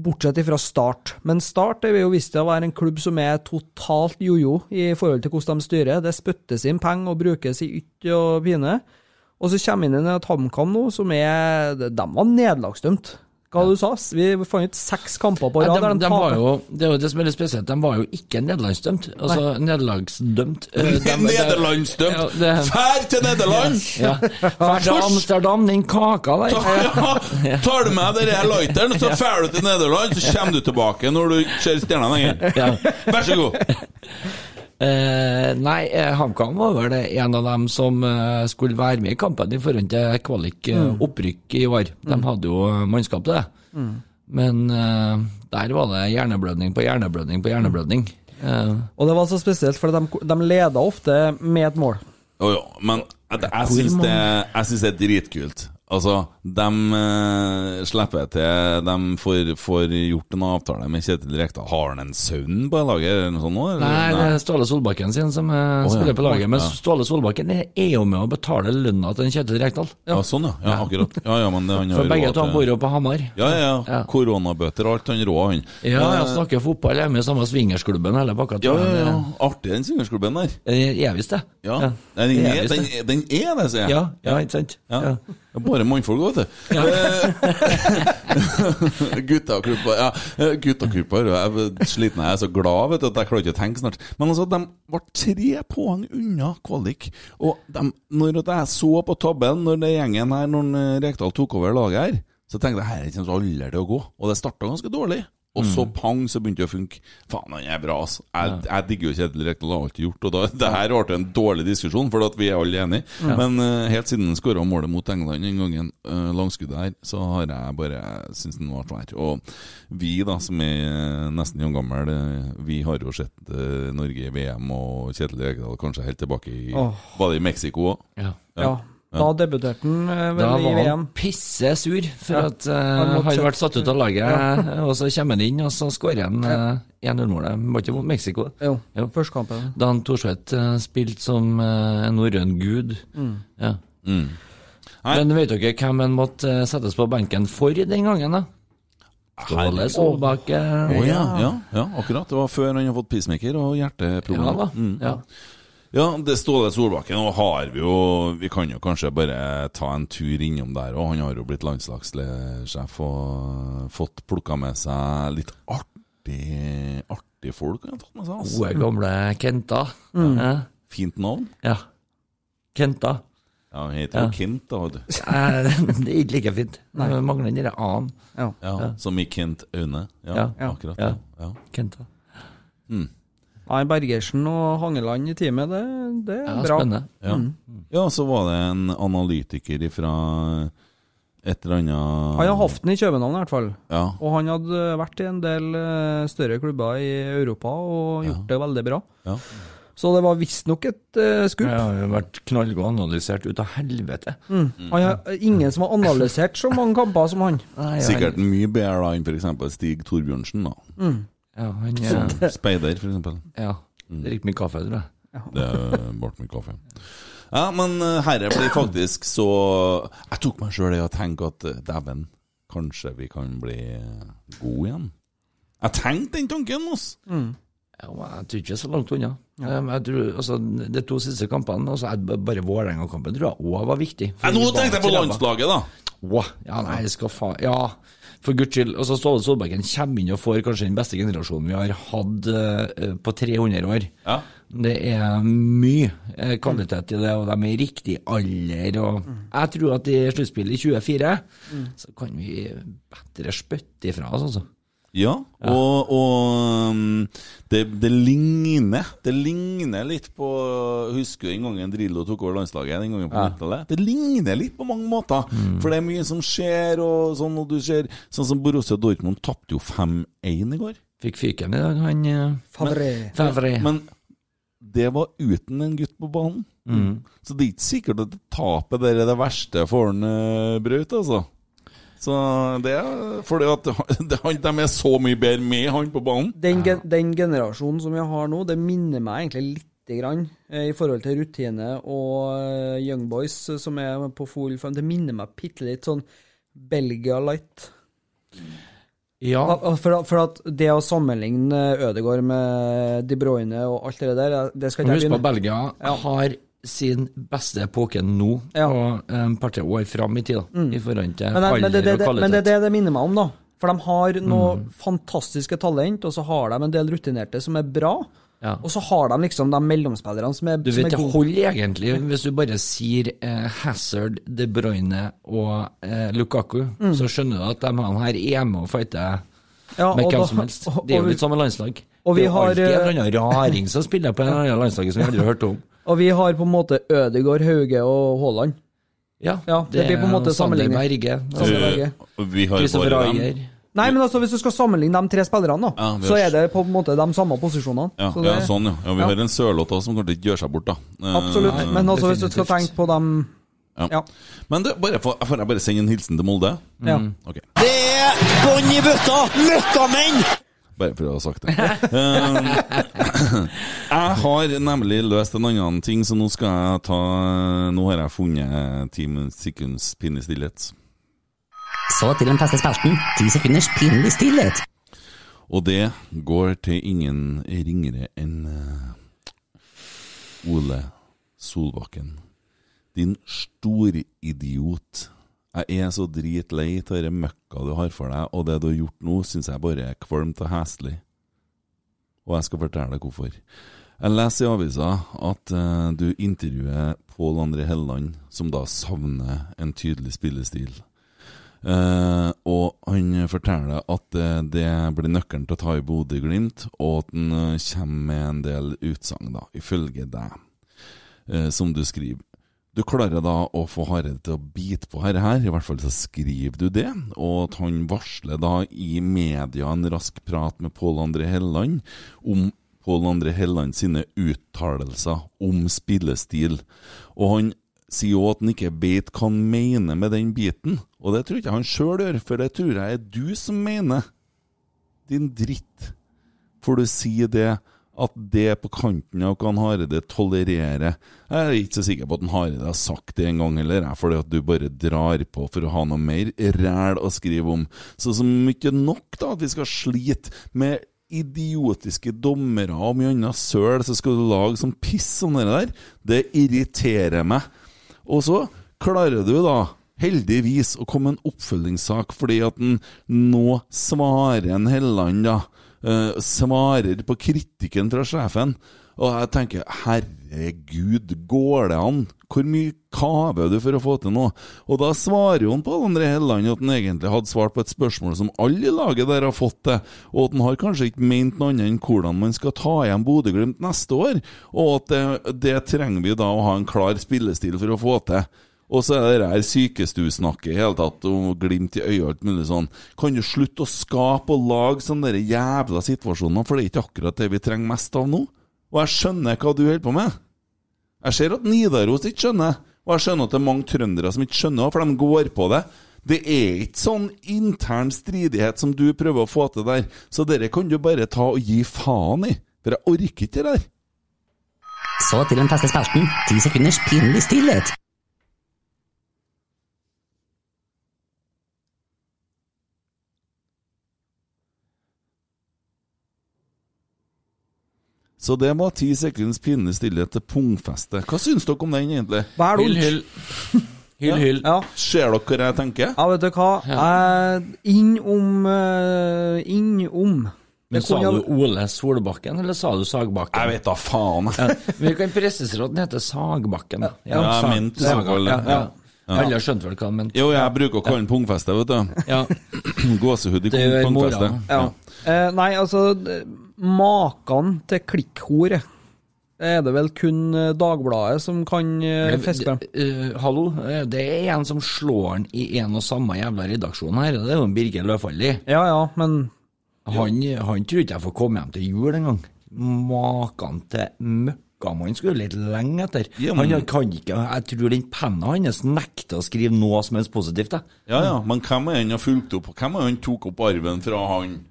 Bortsett fra Start. Men Start er jo visst til å være en klubb som er totalt jojo i forhold til hvordan de styrer. Det spyttes inn penger og brukes i ytt og pine. Og så kommer inn et HamKam nå som er De var nederlagsdømt. Hva du sa Vi fant ut seks kamper på rad de, der de de var taper. jo, det er jo det som er litt spesielt, de var jo ikke nederlandsdømt. Altså nederlagsdømt. eh, de- de- Nederlandsdømt! Fær til Nederland! Ja. Fær til Amsterdam, den kaka der. Ja, tar du med den lighteren, så drar du til Nederland, så kommer du tilbake når du ser stjernene lenger. Ja. Vær så god. Eh, nei, eh, HamKam var vel det en av dem som eh, skulle være med i kampen i forhold til kvalik eh, opprykk i år. De hadde jo mannskap til det. Men eh, der var det hjerneblødning på hjerneblødning på hjerneblødning. Eh, Og det var så spesielt, for de, de leda ofte med et mål. Jo, jo, men jeg, jeg syns det, det er dritkult Altså, de uh, slipper til De får, får gjort en avtale med Kjetil Rekdal. Har han en sønn på laget, eller noe sånt? nå, eller? Nei, det er Ståle Solbakken sin som eh, ja. spiller på laget. Men Ja. Ståle Solbakken er jo med å betale lønna til Kjetil Rekdal. Ja, sånn, ja. ja akkurat. Ja, ja, men det, For begge to bor jo på Hamar. Ja, ja, ja. Ja. Koronabøter og alt, han rå, han. Ja, Eh, jeg snakker fotball, jeg er med i samme swingersklubben hele pakka. ja, ja, ja. Artig den swingersklubben der. Jeg Er visst det. Ja. Ja. Den, er den, det. er- er sier jeg. Ja, ja, ikke sant? Ja. Bare mannfolk, vet du. Ja. Guttaklubber ja, er sliten, jeg er så glad vet du, at jeg klarer ikke å tenke snart. Men altså, de var tre poeng unna kvalik. Og de, når jeg så på tabellen, når det gjengen her, når Rekdal tok over laget her, så tenkte jeg her kommer aldri til å gå. Og det starta ganske dårlig. Og så pang, så begynte det å funke. Faen, han er bra, altså. Jeg, jeg digger jo Kjetil Rekdal, har alltid gjort. Og da, det her ble en dårlig diskusjon, for at vi er alle enige. Men uh, helt siden han skåra målet mot England den gangen, uh, langskuddet her, så har jeg bare syntes den var svær. Og vi, da, som er eh, nesten jevngamle, vi har jo sett uh, Norge i VM og Kjetil Rekdal kanskje helt tilbake i oh. Var det i Mexico òg? Ja. Ja. Da debuterte han vel Da VM. Da var han pissesur for Ja. at uh, Han hadde vært ble satt ut av laget, og så kommer han inn, og så skårer han uh, 1-0-målet. Var ikke mot Mexico? Jo, Jo. førstekampen. Da han Thorsvedt uh, spilte som uh, en norrøn gud. Ja. Mm. Men vet dere hvem han måtte eh, settes på benken for den gangen, da? Ståle Solbakken. Å ja, ja, ja, akkurat. Det var før han hadde fått pacemaker og Ja da. Mm. Ja. Ja, det Ståle Solbakken, og har vi jo Vi kan jo kanskje bare ta en tur innom der òg. Han har jo blitt landslagssjef og fått plukka med seg litt artig Artige folk. Han har tatt med seg, altså. Gode, gamle Kenta. Ja. Fint navn. ja. Kenta. Ja, Han heter jo Ja. Kent, da. vet du. Det er ikke like fint. Nei. Det mangler den derre a-en. Ja. Ja, Som i Kent Aune. Ja, Ja. Ja. akkurat. Ja. Ja. Ja. Nei, Bergersen og Hangeland i teamet, det, det er Ja, bra. spennende. Ja. ja, så var det en analytiker fra et eller annet Han har hatt den i København i hvert fall. Ja. Og han hadde vært i en del eh, større klubber i Europa og gjort det veldig bra. Ja. Så det var visstnok et uh, skup. Jeg har jo vært knallgod analysert ut av helvete. Mm. Han har ingen som har analysert så mange kamper som han. Nei, Sikkert mye bedre da enn f.eks. Stig Torbjørnsen. da Ja, han eh, Speider, f.eks. Ja. Drikker mye kaffe, tror jeg. Det ble mye kaffe. Ja, men eh, herre blir faktisk så Jeg tok meg sjøl i å tenke at eh, dæven, kanskje vi kan bli gode igjen. Jeg tenkte den tanken, altså. Ja, jeg tror ikke så langt unna. Ja. Jeg tror, altså, De to siste kampene, altså, bare Vålerenga-kampen, tror jeg òg var viktig. Nå tenkte jeg på landslaget, da. Wow. ja, nei, jeg skal faen Ja, for guds skyld. Altså, Ståle Solbakken kommer inn og får kanskje den beste generasjonen vi har hatt eh, på 300 år. Ja. Det er mye eh, kvalitet i det, og de er i riktig alder. Og jeg tror at i sluttspillet i 24 så kan vi bedre spytte ifra oss, altså. Ja, og, og um, det, det ligner Det ligner litt på Husker du en gang en Drillo tok over landslaget? Den gangen på 90-tallet? Det ligner litt på mange måter. For det er mye som skjer, og sånn, og du ser Sånn som Borussia Dortmund tapte jo 5-1 i går. Fikk fyken i dag, han Favre. Men, Favre. Men det var uten en gutt på banen. Så det er ikke sikkert at tapet der er det verste for han uh, Braut, altså. Så det er fordi at de er så mye bedre med han på banen. Den, gen den generasjonen som vi har nå, det minner meg egentlig lite grann eh, i forhold til rutine og eh, Young Boys eh, som er på full form. Det minner meg bitte litt sånn Belgia light. Ja. For, for at det å sammenligne Ødegaard med De Bruyne og alt det der, det skal ikke Husk jeg på at begynne Belgia Ja. har sin beste epoke nå, Ja. og en par-tre år fram i tid, mm. i forhold til men, alder men, det, det, og kvalitet. men det er det det minner meg om, da. For de har noe fantastiske talent, og så har de en del rutinerte som er bra. Ja. Og så har de liksom de mellomspillerne som er, Du vet, det holder egentlig hvis du bare sier eh, Hazard, De Bruyne og eh, Lukaku, så skjønner du at de her er med og fighter Ja, med hvem som helst. Det er jo litt samme landslag. og vi det er jo har, alltid en eh, eller annen raring som spiller på en eller annen landslag som vi aldri har hørt om. Og vi har på en måte Ødegaard, Hauge og Haaland. Ja, Ja, det blir på en måte sammenlignet. sammenligning. Berge, Sander Berge. Vi har Kristoffer bare dem. Ayer. Nei, men altså hvis du skal sammenligne de tre spillerne, da, Ja, så er det på en måte de samme posisjonene. Ja, Så ja, sånn, ja. ja vi Ja. har en Sørloth som kanskje ikke gjør seg bort, da. Eh, Absolutt. Men altså hvis du skal tenke på dem Ja. Men du, bare for, får jeg bare sende en hilsen til Molde? Ja. Ok. Det er bånn i bøtta! Møkkamenn! Bare for å ha sagt det. Eh, jeg har nemlig løst en annen ting, så nå skal jeg ta Nå har jeg funnet ti sekunds pinlig stillhet. Så til den feste spalten. Ti sekunders pinlig stillhet. Og det går til ingen ringere enn eh, Ole Solbakken. Din storidiot. Jeg er så dritlei av denne møkka du har for deg, og det du har gjort nå, syns jeg bare er kvalmt og heslig. Og jeg skal fortelle deg hvorfor. Jeg leser i avisa at uh, du intervjuer Pål André Helleland, som da savner en tydelig spillestil. Uh, og han forteller at uh, det blir nøkkelen til å ta i Bodø-Glimt, og at han uh, kommer med en del utsagn, da, ifølge deg, som du skriver. Du klarer da å få Hareide til å bite på dette her, i hvert fall så skriver du det, og at han varsler da i media en rask prat med Pål André Helleland om Pål André Helleland sine uttalelser om spillestil. Og han sier òg at han ikke vet hva han mener med den biten, og det tror ikke han sjøl gjør, for det tror jeg er du som mener. Din dritt. For du sier det at det på kanten av hva han Hareide tolererer. Jeg er ikke så sikker på at han Hareide har sagt det en gang heller, fordi at du bare drar på for å ha noe mer ræl å skrive om. Så som ikke nok da at vi skal slite med idiotiske dommere og mye annet søl, så skal du lage sånn piss som det der. Det irriterer meg. Og så klarer du da heldigvis å komme en oppfølgingssak fordi at den nå svarer en Helland, da. Eh, svarer på kritikken fra sjefen. Og jeg tenker, herregud, går det an? Hvor mye kaver du for å få til noe? Og da svarer jo han på André Helleland at han egentlig hadde svart på et spørsmål som alle i laget der har fått det, og at han har kanskje ikke ment noe annet enn hvordan man skal ta igjen Bodø-Glimt neste år, og at det, det trenger vi da å ha en klar spillestil for å få til. Og så er det her sykestuesnakket i hele tatt, og glimt i øyet og alt mulig sånn. Kan du slutte å skape og lage sånne jævla situasjoner, for det er ikke akkurat det vi trenger mest av nå? Og jeg skjønner hva du holder på med. Jeg ser at Nidaros ikke skjønner, og jeg skjønner at det er mange trøndere som ikke skjønner, for de går på det. Det er ikke sånn intern stridighet som du prøver å få til der, så dere kan du bare ta og gi faen i, for jeg orker ikke det der. Så til den feste spalten. Ti sekunders pinlig stillhet. Så det var ti sekunds pinlig stillhet til pungfeste. Hva syns dere om den, egentlig? Hva er Hyll, det hyll. Hyll, hyll. Ja. Ser dere hva jeg tenker? ja, vet du hva. Eh, Innom uh, Innom. Men sa du Ole Solbakken, eller sa du Sagbakken? Jeg vet da faen. Ja, vi kan presisere at den heter Sagbakken. Ja, Ja, jeg Sag- mente Sagbakken, Ja, ja. ja. Alle skjønte vel hva han mente. Jo, jeg bruker å kalle den pungfeste, vet du. Ja. Gåsehud i pungfeste. Ja. Eh, nei, altså Maken til klikkhor er det vel kun eh, Dagbladet som kan uh, fiske frem. Eh, hallo, eh, det er en som slår han i en og samme jævla redaksjon her, det er jo Birger Løfaldli. Ja ja, men Han, han tror ikke jeg får komme hjem til jul engang. Maken til møkkamann skulle litt lenge etter. Ja, men- Han kan ikke, Jeg tror den penna hans nekter å skrive noe som helst positivt. jeg. Ja, ja, men hvem er han har fulgt opp? Hvem er han tok opp arven fra han?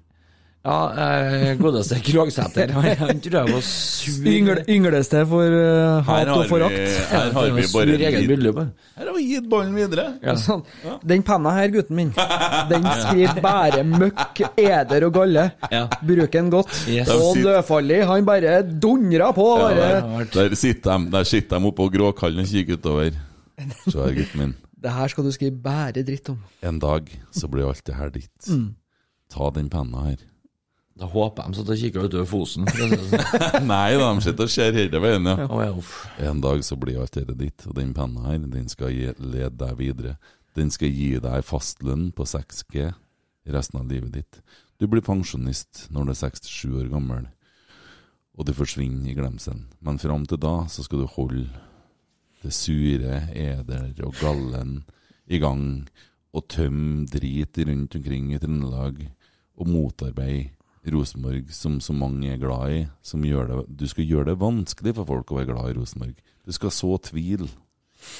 Ja, eh, godeste Krogsæter. Han, tror jeg var sur. Yngle, yngleste for uh, hat og forakt. her har vi bare her har vi gitt ballen videre. Ja. Sånn. Den penna her, gutten min, den skriver bare møkk, eder og galle. Ja. Bruk den godt. Yes. Og Løfaldli, han bare dundra på. Ja, Bare. der, der sitter de der sitter de oppå på Gråkallen og kikker utover. Se her, gutten min. Det her skal du skrive bare dritt om. En dag så blir alt det her ditt. Ta den penna her. Da håper jeg de sitter og kikker utover Fosen. sånn. Nei da, de sitter og ser hele veien, ja. Oh, ja. En dag så blir alt dette ditt, og den penna her, den skal gi, lede deg videre. Den skal gi deg fastlønn på 6G resten av livet ditt. Du blir pensjonist når du er 67 år gammel, og du forsvinner i glemselen. Men fram til da så skal du holde det sure, eder og gallen i gang, og tømme drit rundt omkring i Trøndelag, og motarbeide Rosenborg, som så mange er glad i. Som gjør det, du skal gjøre det vanskelig for folk å være glad i Rosenborg. Du skal så tvil,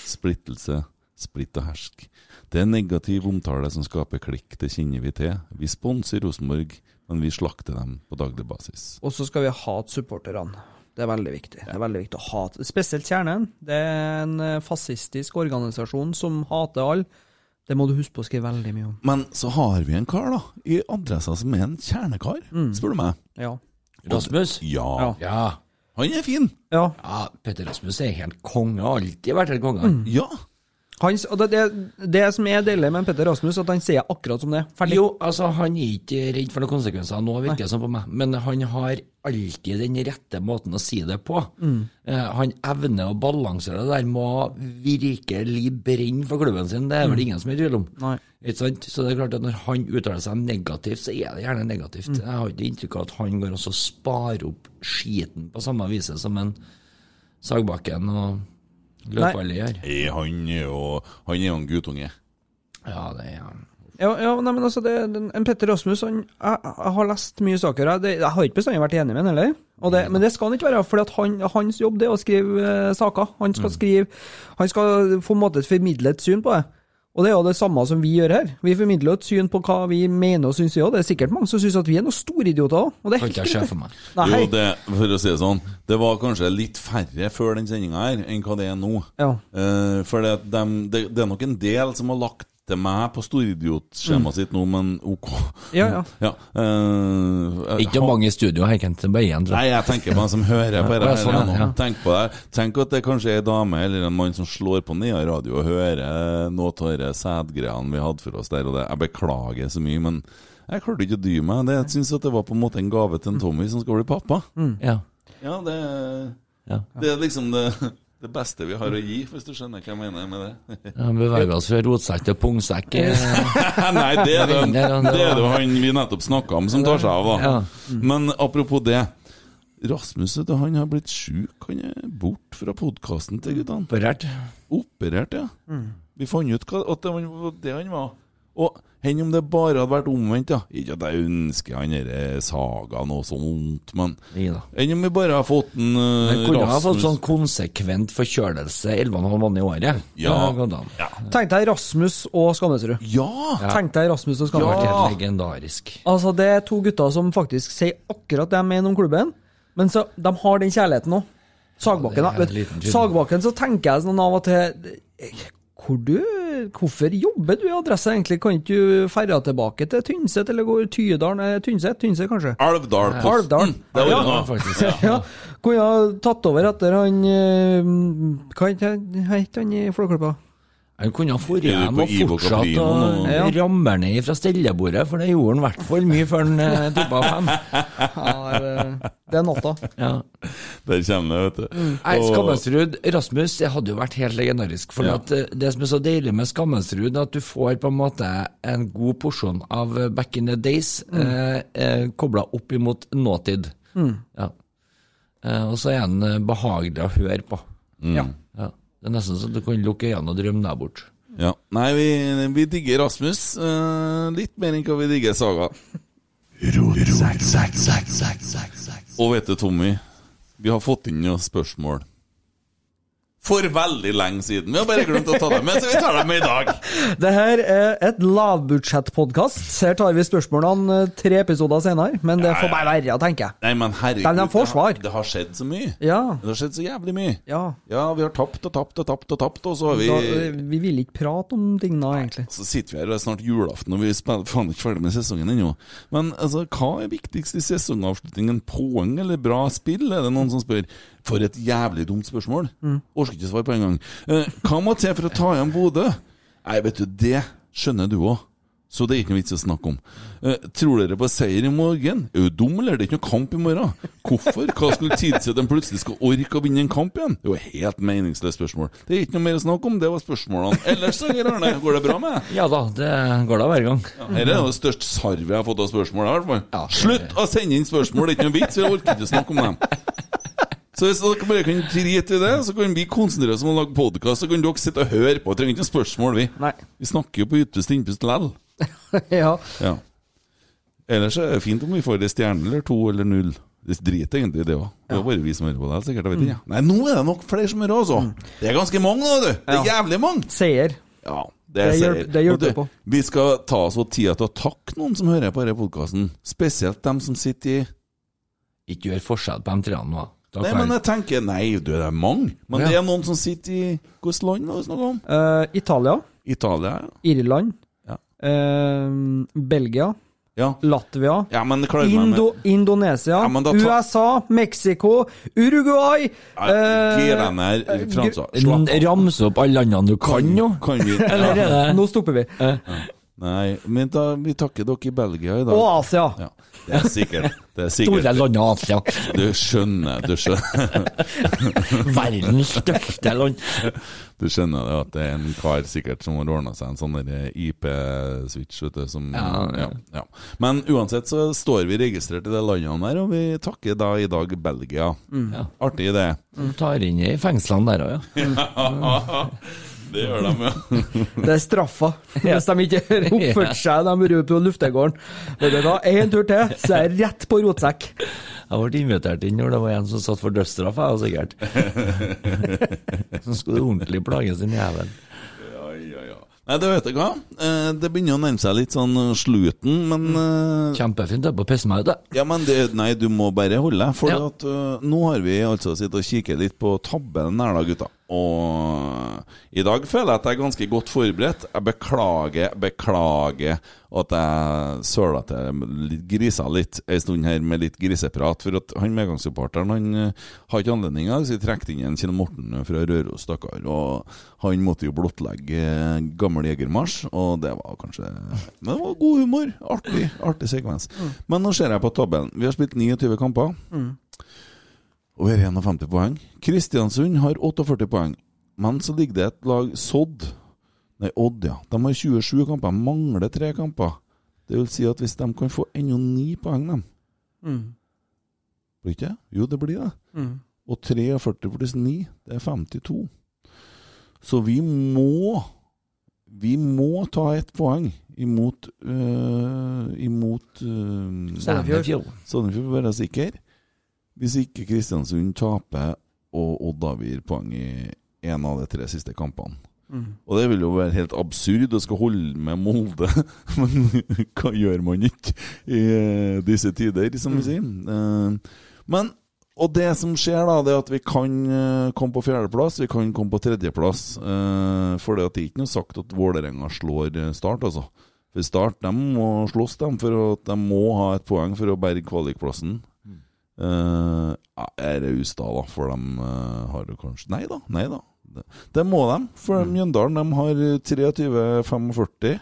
splittelse, Splitt og hersk. Det er negativ omtale som skaper klikk, det kjenner vi til. Vi sponser Rosenborg, men vi slakter dem på daglig basis. Og så skal vi hate supporterne. Det er veldig viktig. Det er veldig viktig å hate. Spesielt Kjernen. Det er en eh, fascistisk organisasjon som hater alle. Det må du huske på å skrive veldig mye om. Men så har vi en kar da, i Adressa som er en kjernekar, spør du meg. Ja. Rasmus? Ja. Ja. Ja. Han er fin. ja. ja. Petter Rasmus er helt konge. Har alltid vært helt konge. Ja. Han, og det, det, det som er deilig med Petter Rasmus, at han sier akkurat som det er. Ferdig. Jo, altså, han er ikke redd for noen konsekvenser nå, virker det som på meg, men han har alltid den rette måten å si det på. Eh, han evner å balansere det der med å virkelig brenne for klubben sin, det er vel ingen som er i tvil om. Så det er klart at når han uttaler seg negativt, så er det gjerne negativt. Jeg har ikke inntrykk av at han går og sparer opp skiten på samme vis som en Sagbakken og Løkvalli gjør. Eh, Han er jo Han er jo en guttunge. Ja, det er han. Ja, ja nei, men altså, det, den, en Petter Rasmus han, jeg, jeg har lest mye saker. Jeg, det, jeg har ikke bestandig vært enig med han heller. Og det, men det skal han ikke være, for han, hans jobb det er å skrive uh, saker. Han skal skrive Han skal på en måte formidle et syn på det. Og det er jo det samme som vi gjør her. Vi formidler et syn på hva vi mener og syns. Og det er sikkert mange som syns at vi er noen storidioter òg. Og det er Kan helt ikke jeg se greit. for meg. Nei, Jo, det, for å si det sånn, det var kanskje litt færre før den sendinga her enn hva det er nå. Ja. Uh, for det, de, det, det er nok en del som har lagt til meg på storidiotskjemaet sitt nå, men OK. Ja, ja. Ja, uh, Ikke ha, mange i studio her, Kent. Bare én, tror Nei, jeg. jeg tenker på dem som hører på dette. det. sånn, her ja. Tenk på det. Tenk at det kanskje er ei dame eller en mann som slår på nede radio og hører noe av de sædgreiene vi hadde for oss der og det. Jeg beklager så mye, men jeg klarte ikke å dy meg. Det- Jeg syns det var på en måte en gave til en Tommy som skal bli pappa. Ja. Ja, det, Ja. det er liksom det, det beste vi har å gi, hvis du skjønner hva jeg mener med det. Ja, Beveger oss fra rotsekk til pungsekk. eh. Nei, det er det, Det er det- det det han vi nettopp snakka om, som tar seg av, da. Men apropos det. Rasmus han har blitt sjuk. Han er bort fra podkasten til guttene. Operert. Operert, ja. Vi fant ut hva, at det var det han var. Og enn om det bare hadde vært omvendt, ja. Ikke at jeg ønsker han derre Saga noe sånt, men enn om vi bare har fått en uh, Men kunne ha fått Rasmus sånn konsekvent forkjølelse 11,5 måneder i året. Ja. ja. ja. Tenk deg Rasmus og Skamnesrud. Ja! Tenk deg Rasmus og Det Ja. helt legendarisk. Altså, det er to gutter som faktisk sier akkurat det de mener om klubben, men så, de har den kjærligheten òg. Sagbakken, Ja. Sagbakken, så tenker jeg sånn av og til hvor du, Hvorfor jobber du i Adresse, egentlig? Kan ikke du ferde tilbake til Tynset, eller gå i Tydalen? Tynset, Tynset, kanskje? Alvdal. Alvdal. Det var Ja. det Ja, nå. faktisk. Ja. Ja, kunne ha tatt over etter han eh, Hva het han i Flåklypa? Han kunne ha dratt hjem og fortsatt å? Ja. ramme ned fra stellebordet, for det gjorde han i hvert fall mye før han eh, toppa fem. Ja, det er, det er natta. Ja. Der kommer det, vet du. Nei, Og- Skammelsrud, Rasmus, det hadde jo vært helt legendarisk. For Ja. at eh, det som er så deilig med Skammelsrud, er at du får på en måte en god porsjon av eh, back in the days mm. eh, kobla opp imot nåtid. Ja. Eh, og så er han eh, behagelig å høre på. Mm. Ja. Det er nesten så du kan lukke øynene og drømme deg bort. Ja. Nei, vi, vi digger Rasmus eh, litt mer enn hva vi digger Saga. Og vet du, Tommy, vi har fått inn noen spørsmål. For veldig lenge siden. Vi har bare glemt å ta dem med, så vi tar dem med i dag. Det her er et lavbudsjettpodkast. Her tar vi spørsmålene eh, tre episoder senere, men det får bare være, tenker jeg. Nei, men herregud, Men de får det, svar. har, det har skjedd så mye. Ja. Det har skjedd så jævlig mye. ja. Ja, vi har tapt og tapt og tapt og tapt, og så har vi Da, eh, vi vil ikke prate om ting nå, egentlig. Så sitter vi her, og det er snart julaften, og vi er faen ikke ferdig med sesongen ennå. Men altså, hva er viktigst i sesongavslutningen? Poeng eller bra spill, er det noen som spør. For et jævlig dumt spørsmål. Orker ikke svare på en gang. Eh, hva må til for å ta igjen Bodø? Nei, vet du, det skjønner du òg. Så det er ikke noe vits å snakke om. Eh, tror dere på seier i morgen? Er du dum, eller? Det er ikke noe kamp i morgen. Hvorfor? Hva skulle tilsi at de plutselig skal orke å vinne en kamp igjen? Det er jo helt meningsløst spørsmål. Det er ikke noe mer å snakke om, det var spørsmålene. Ellers, Geir Arne, går det bra med? Ja da, det går da hver gang. Her er det størst sarvet jeg har fått av spørsmål. i hvert fall. Slutt å sende inn spørsmål, det er ikke noe vits. Vi orker ikke å snakke om dem. Så hvis dere bare kan drite i det, så kan vi konsentrere oss om å lage podkast. Så kan dere sitte og høre på. Vi Trenger ikke noe spørsmål, vi. Nei. Vi snakker jo på ytterste innpust lell. ja. Ja. Ellers er det fint om vi får en stjerne eller to eller null. Det driter egentlig i det òg. Det er bare vi som hører på det. sikkert, jeg vet ikke. Nei, nå er det nok flere som hører også. Det er ganske mange nå, du. Det er jævlig mange. Seier. Ja, Det det hjelper, det hjelper på. Vi skal ta oss tida til å takke noen som hører på denne podkasten. Spesielt dem som sitter i Ikke gjør forskjell på de treene nå. Da Nei, men jeg tenker Nei, du, det er mange. Men Ja. det er noen som sitter i Hvilket land var det snakk om? Uh, Italia, Italia, ja. Irland, Ja. Uh, Belgia, Ja, Latvia, ja men klarer meg med Indo Indonesia, Ja, men da ta- USA, Mexico, Uruguay Ja, eh, Gi Fransa. Ramse opp alle landene du kan jo. Kan vi Eller ja. er det Nå stopper vi. Nei, men da, vi takker dere i Belgia i dag. Og Asia. Ja, det er sikkert. Det er Store sikkert. land av Asia. Du skjønner, du skjønner, Verdens største land. du skjønner det at det er en kar sikkert som har ordna seg en sånn IP-switch, vet du. Som, Ja, ja, ja. Men uansett så står vi registrert i det landet der, og vi takker da i dag Belgia. Mm. Artig det. De tar inn i fengslene der òg, ja. Det gjør de, ja. Det er straffa hvis de ikke oppførte seg seg de bor på luftegården. Vet du hva, en tur til, så er jeg rett på rotsekk. Jeg ble invitert inn når det var en som satt for dødsstraff, jeg, sikkert. Så skulle du ordentlig plage sin jævel. Ja, ja, ja. Nei, det vet du hva. Eh, Det begynner å nærme seg litt sånn slutten, sluten, men eh, Kjempefint det er på å pisse meg ut. Ja, men det, nei, du må bare holde deg. For Ja. at, nå har vi altså sittet og kikket litt på tabellen her, da, gutta. Og i dag føler jeg at jeg er ganske godt forberedt. Jeg beklager, beklager at jeg søla til litt grisa litt ei stund her med litt griseprat. For at han medgangssupporteren han øh, har ikke anledning til å trekte inn en Kjell Morten fra Røros, stakkar. Og han måtte jo blottlegge eh, gammel jegermarsj, og det var kanskje Men det var god humor. Artig, artig sekvens. Men nå ser jeg på tabellen. Vi har spilt 29 kamper. Og har 51 poeng. Kristiansund har 48 poeng. Men så ligger det et lag Sodd Nei, Odd, ja. De har 27 kamper. Mangler tre kamper. Det vil si at hvis de kan få enda ni poeng, dem Blir ikke det? Jo, det blir det. Og 43 pluss 9, det er 52. Så vi må Vi må ta ett poeng imot øh, Imot øh, Sandefjord. Sandefjord for å være sikker. Hvis ikke Kristiansund taper og Odd avgir poeng i en av de tre siste kampene. Og det vil jo være helt absurd å skal holde med Molde, men hva gjør man ikke i eh, disse tider, som vi sier. Eh, Men og det som skjer, da, det er at vi kan eh, komme på fjerdeplass, vi kan komme på tredjeplass. For det at det er ikke noe sagt at Vålerenga slår Start, altså. For Start de må slåss, dem, for at de må ha et poeng for å berge kvalikplassen. Uh, er det Ustad, da, for de uh, har det kanskje Nei da, nei da. Det, det må de, for Mjøndalen de har 23-45.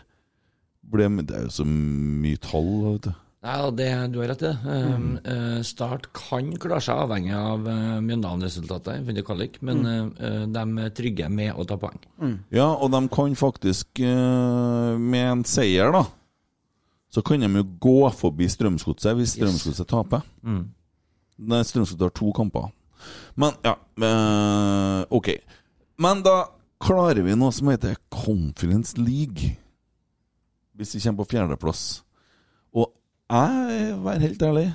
Det er jo så mye tall, vet du. Nei, det, du har rett i det. Um, eh, Start kan klare seg avhengig av uh, Mjøndalen-resultatet, men mm. men eh, de er trygge med å ta poeng. Ja, og de kan faktisk, eh, med en seier, da, så kan de jo gå forbi Strømsgodset hvis Strømsgodset taper. Nei, Strømsgodset har to kamper. Men, ja eh, Ok. Men da klarer vi noe som heter Conference League. Hvis vi kommer på fjerdeplass. Og jeg, vær helt ærlig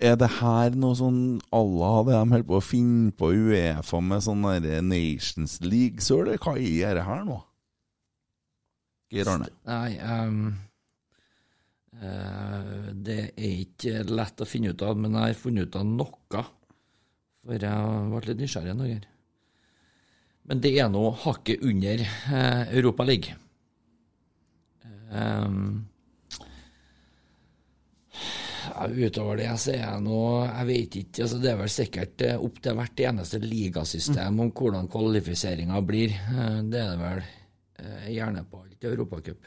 Er det her noe sånn Allah hadde de holder på å finne på Uefa med sånn der Nations League, så hva er det her nå? Geir Arne? Nei, eh, det er ikke lett å finne ut av, men jeg har funnet ut av noe. For jeg ble litt nysgjerrig en. Men det er nå hakket under Europa League. Um, ja, utover det så er jeg nå Jeg vet ikke. altså Det er vel sikkert eh, opp til hvert eneste ligasystem om hvordan kvalifiseringa blir. Eh, Det er det vel eh, gjerne på alt Europacup.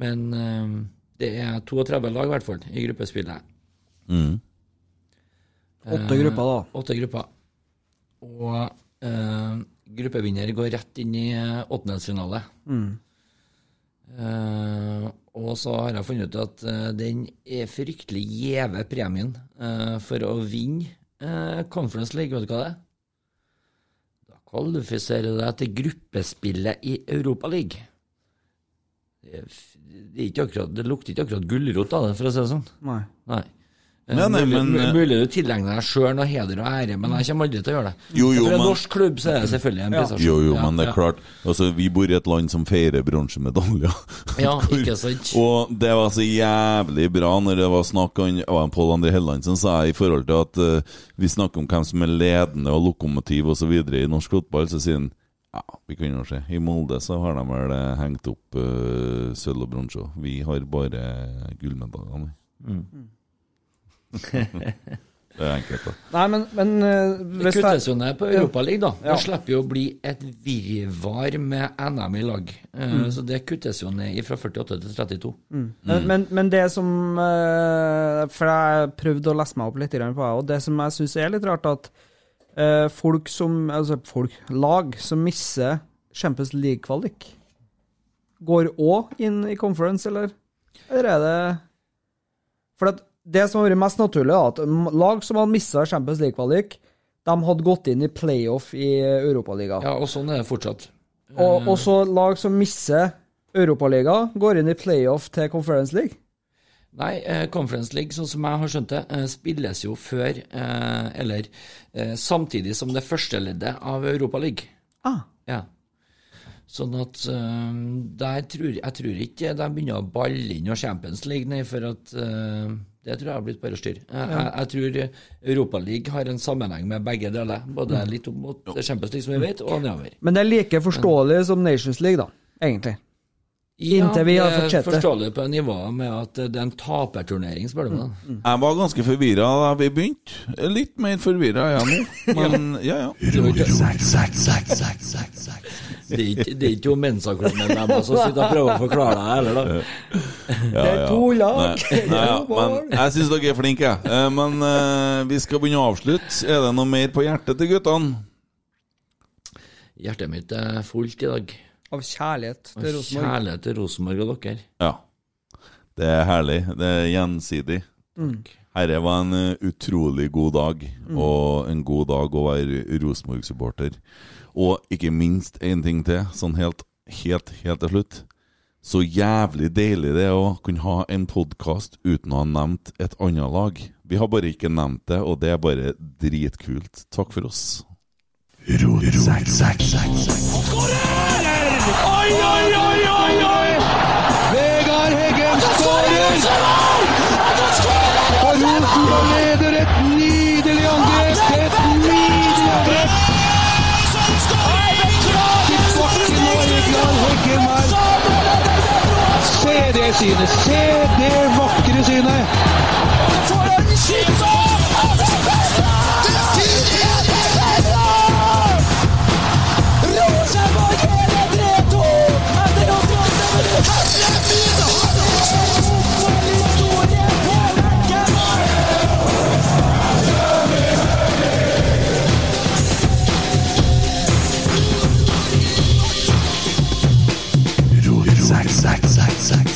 Men eh, det er 32 lag, i hvert fall, i gruppespillet. Mm. Åtte grupper, da. Åtte grupper. Og eh, gruppevinner går rett inn i eh, Mm. Eh, og så har jeg funnet ut at eh, den er fryktelig gjeve premien eh, for å vinne eh, Conference League. Vet du hva det er? Da kvalifiserer du deg til gruppespillet i Europaligaen. Det, akkurat- det lukter ikke akkurat gulrot av det, for å si det sånn. Nei. Nei. Nei, nei, mulig, men, eh, mulig du tilegner deg sjøl noe heder og ære, men jeg kommer aldri til å gjøre det. Jo, jo, For en men- norsk klubb så er det selvfølgelig en prestasjon. Jo, jo, Ja, men det er ja. klart altså, Vi bor i et land som feirer bronsemedaljer. Ja, Hvor- ikke sant. Og det var så jævlig bra når det var snakk om Pål André Helland som sa i forhold til at uh, vi snakker om hvem som er ledende og lokomotiv osv. i norsk fotball, så sier han ja, vi kan jo se. I Molde så har de vel eh, hengt opp uh, sølv og bronse. Vi har bare gullmedaljene. Mm. det er enkelt, da. Nei, men, men eh, Det kuttes jo ned på Europaligaen, da. Ja. Det slipper jo å bli et virvar med NM i lag. Uh, Mm. Så det kuttes jo ned fra 48 til 32. Men, men, men det som uh, For jeg prøvde å lese meg opp litt grann på det, og det som jeg syns er litt rart, at eh, folk som Altså folk, lag som misser Champions League-kvalik, går òg inn i conference, eller? Eller er det For det som har vært mest naturlig, er at lag som har mista Champions League-kvalik, de hadde gått inn i playoff i Europaligaen. Ja, og sånn er det fortsatt. Og, og så lag som misser Europaligaen, går inn i playoff til Conference League. Nei, eh, Conference League, sånn som jeg har skjønt det, eh, spilles jo før, eh, eller eh, samtidig som det første leddet av Europaligaen. Ah. Ja. Sånn at eh, der tror jeg tror ikke de begynner å balle inn og Champions League, nei, for at eh, det tror jeg har blitt bare styr. Jeg, jeg, jeg tror Europaligaen har en sammenheng med begge deler. Både litt opp mot Champions League, som vi vet, og nedover. Men det er like forståelig som Nations League, da, egentlig. Inntil vi har fått det sett det. forståelig på nivået med at det er en taperturnering, spør du meg. Mm. Jeg var ganske forvirra da vi begynte. Litt mer forvirra er jeg nå. Men ja, ja. Det er ikke, jo Mensa-klubben som sitter og prøver å forklare deg heller, da. Det er to lag. Nei, ja, men jeg syns dere er flinke, jeg. Eh, Men eh, vi skal begynne å avslutte. Er det noe mer på hjertet til guttene? Hjertet mitt er fullt i dag. Av kjærlighet til Rosenborg. Kjærlighet til Rosenborg og dere. Ja. Det er herlig. Det er gjensidig. Herre var en eh, utrolig god dag, og en god dag å være Rosenborg-supporter. Og ikke minst én ting til, sånn helt, helt, helt til slutt. Så jævlig deilig det er å kunne ha en podkast uten å ha nevnt et annet lag. Vi har bare ikke nevnt det, og det er bare dritkult. Takk for oss. Oi, oi, oi, oi, oi! Vegard Heggen skårer! Og Rosenborg leder et nydelig angrep! Et nydelig angrep! Til bakken og Vegard Heggen her. Se det synet! Se det Sack, sack, sack, sack.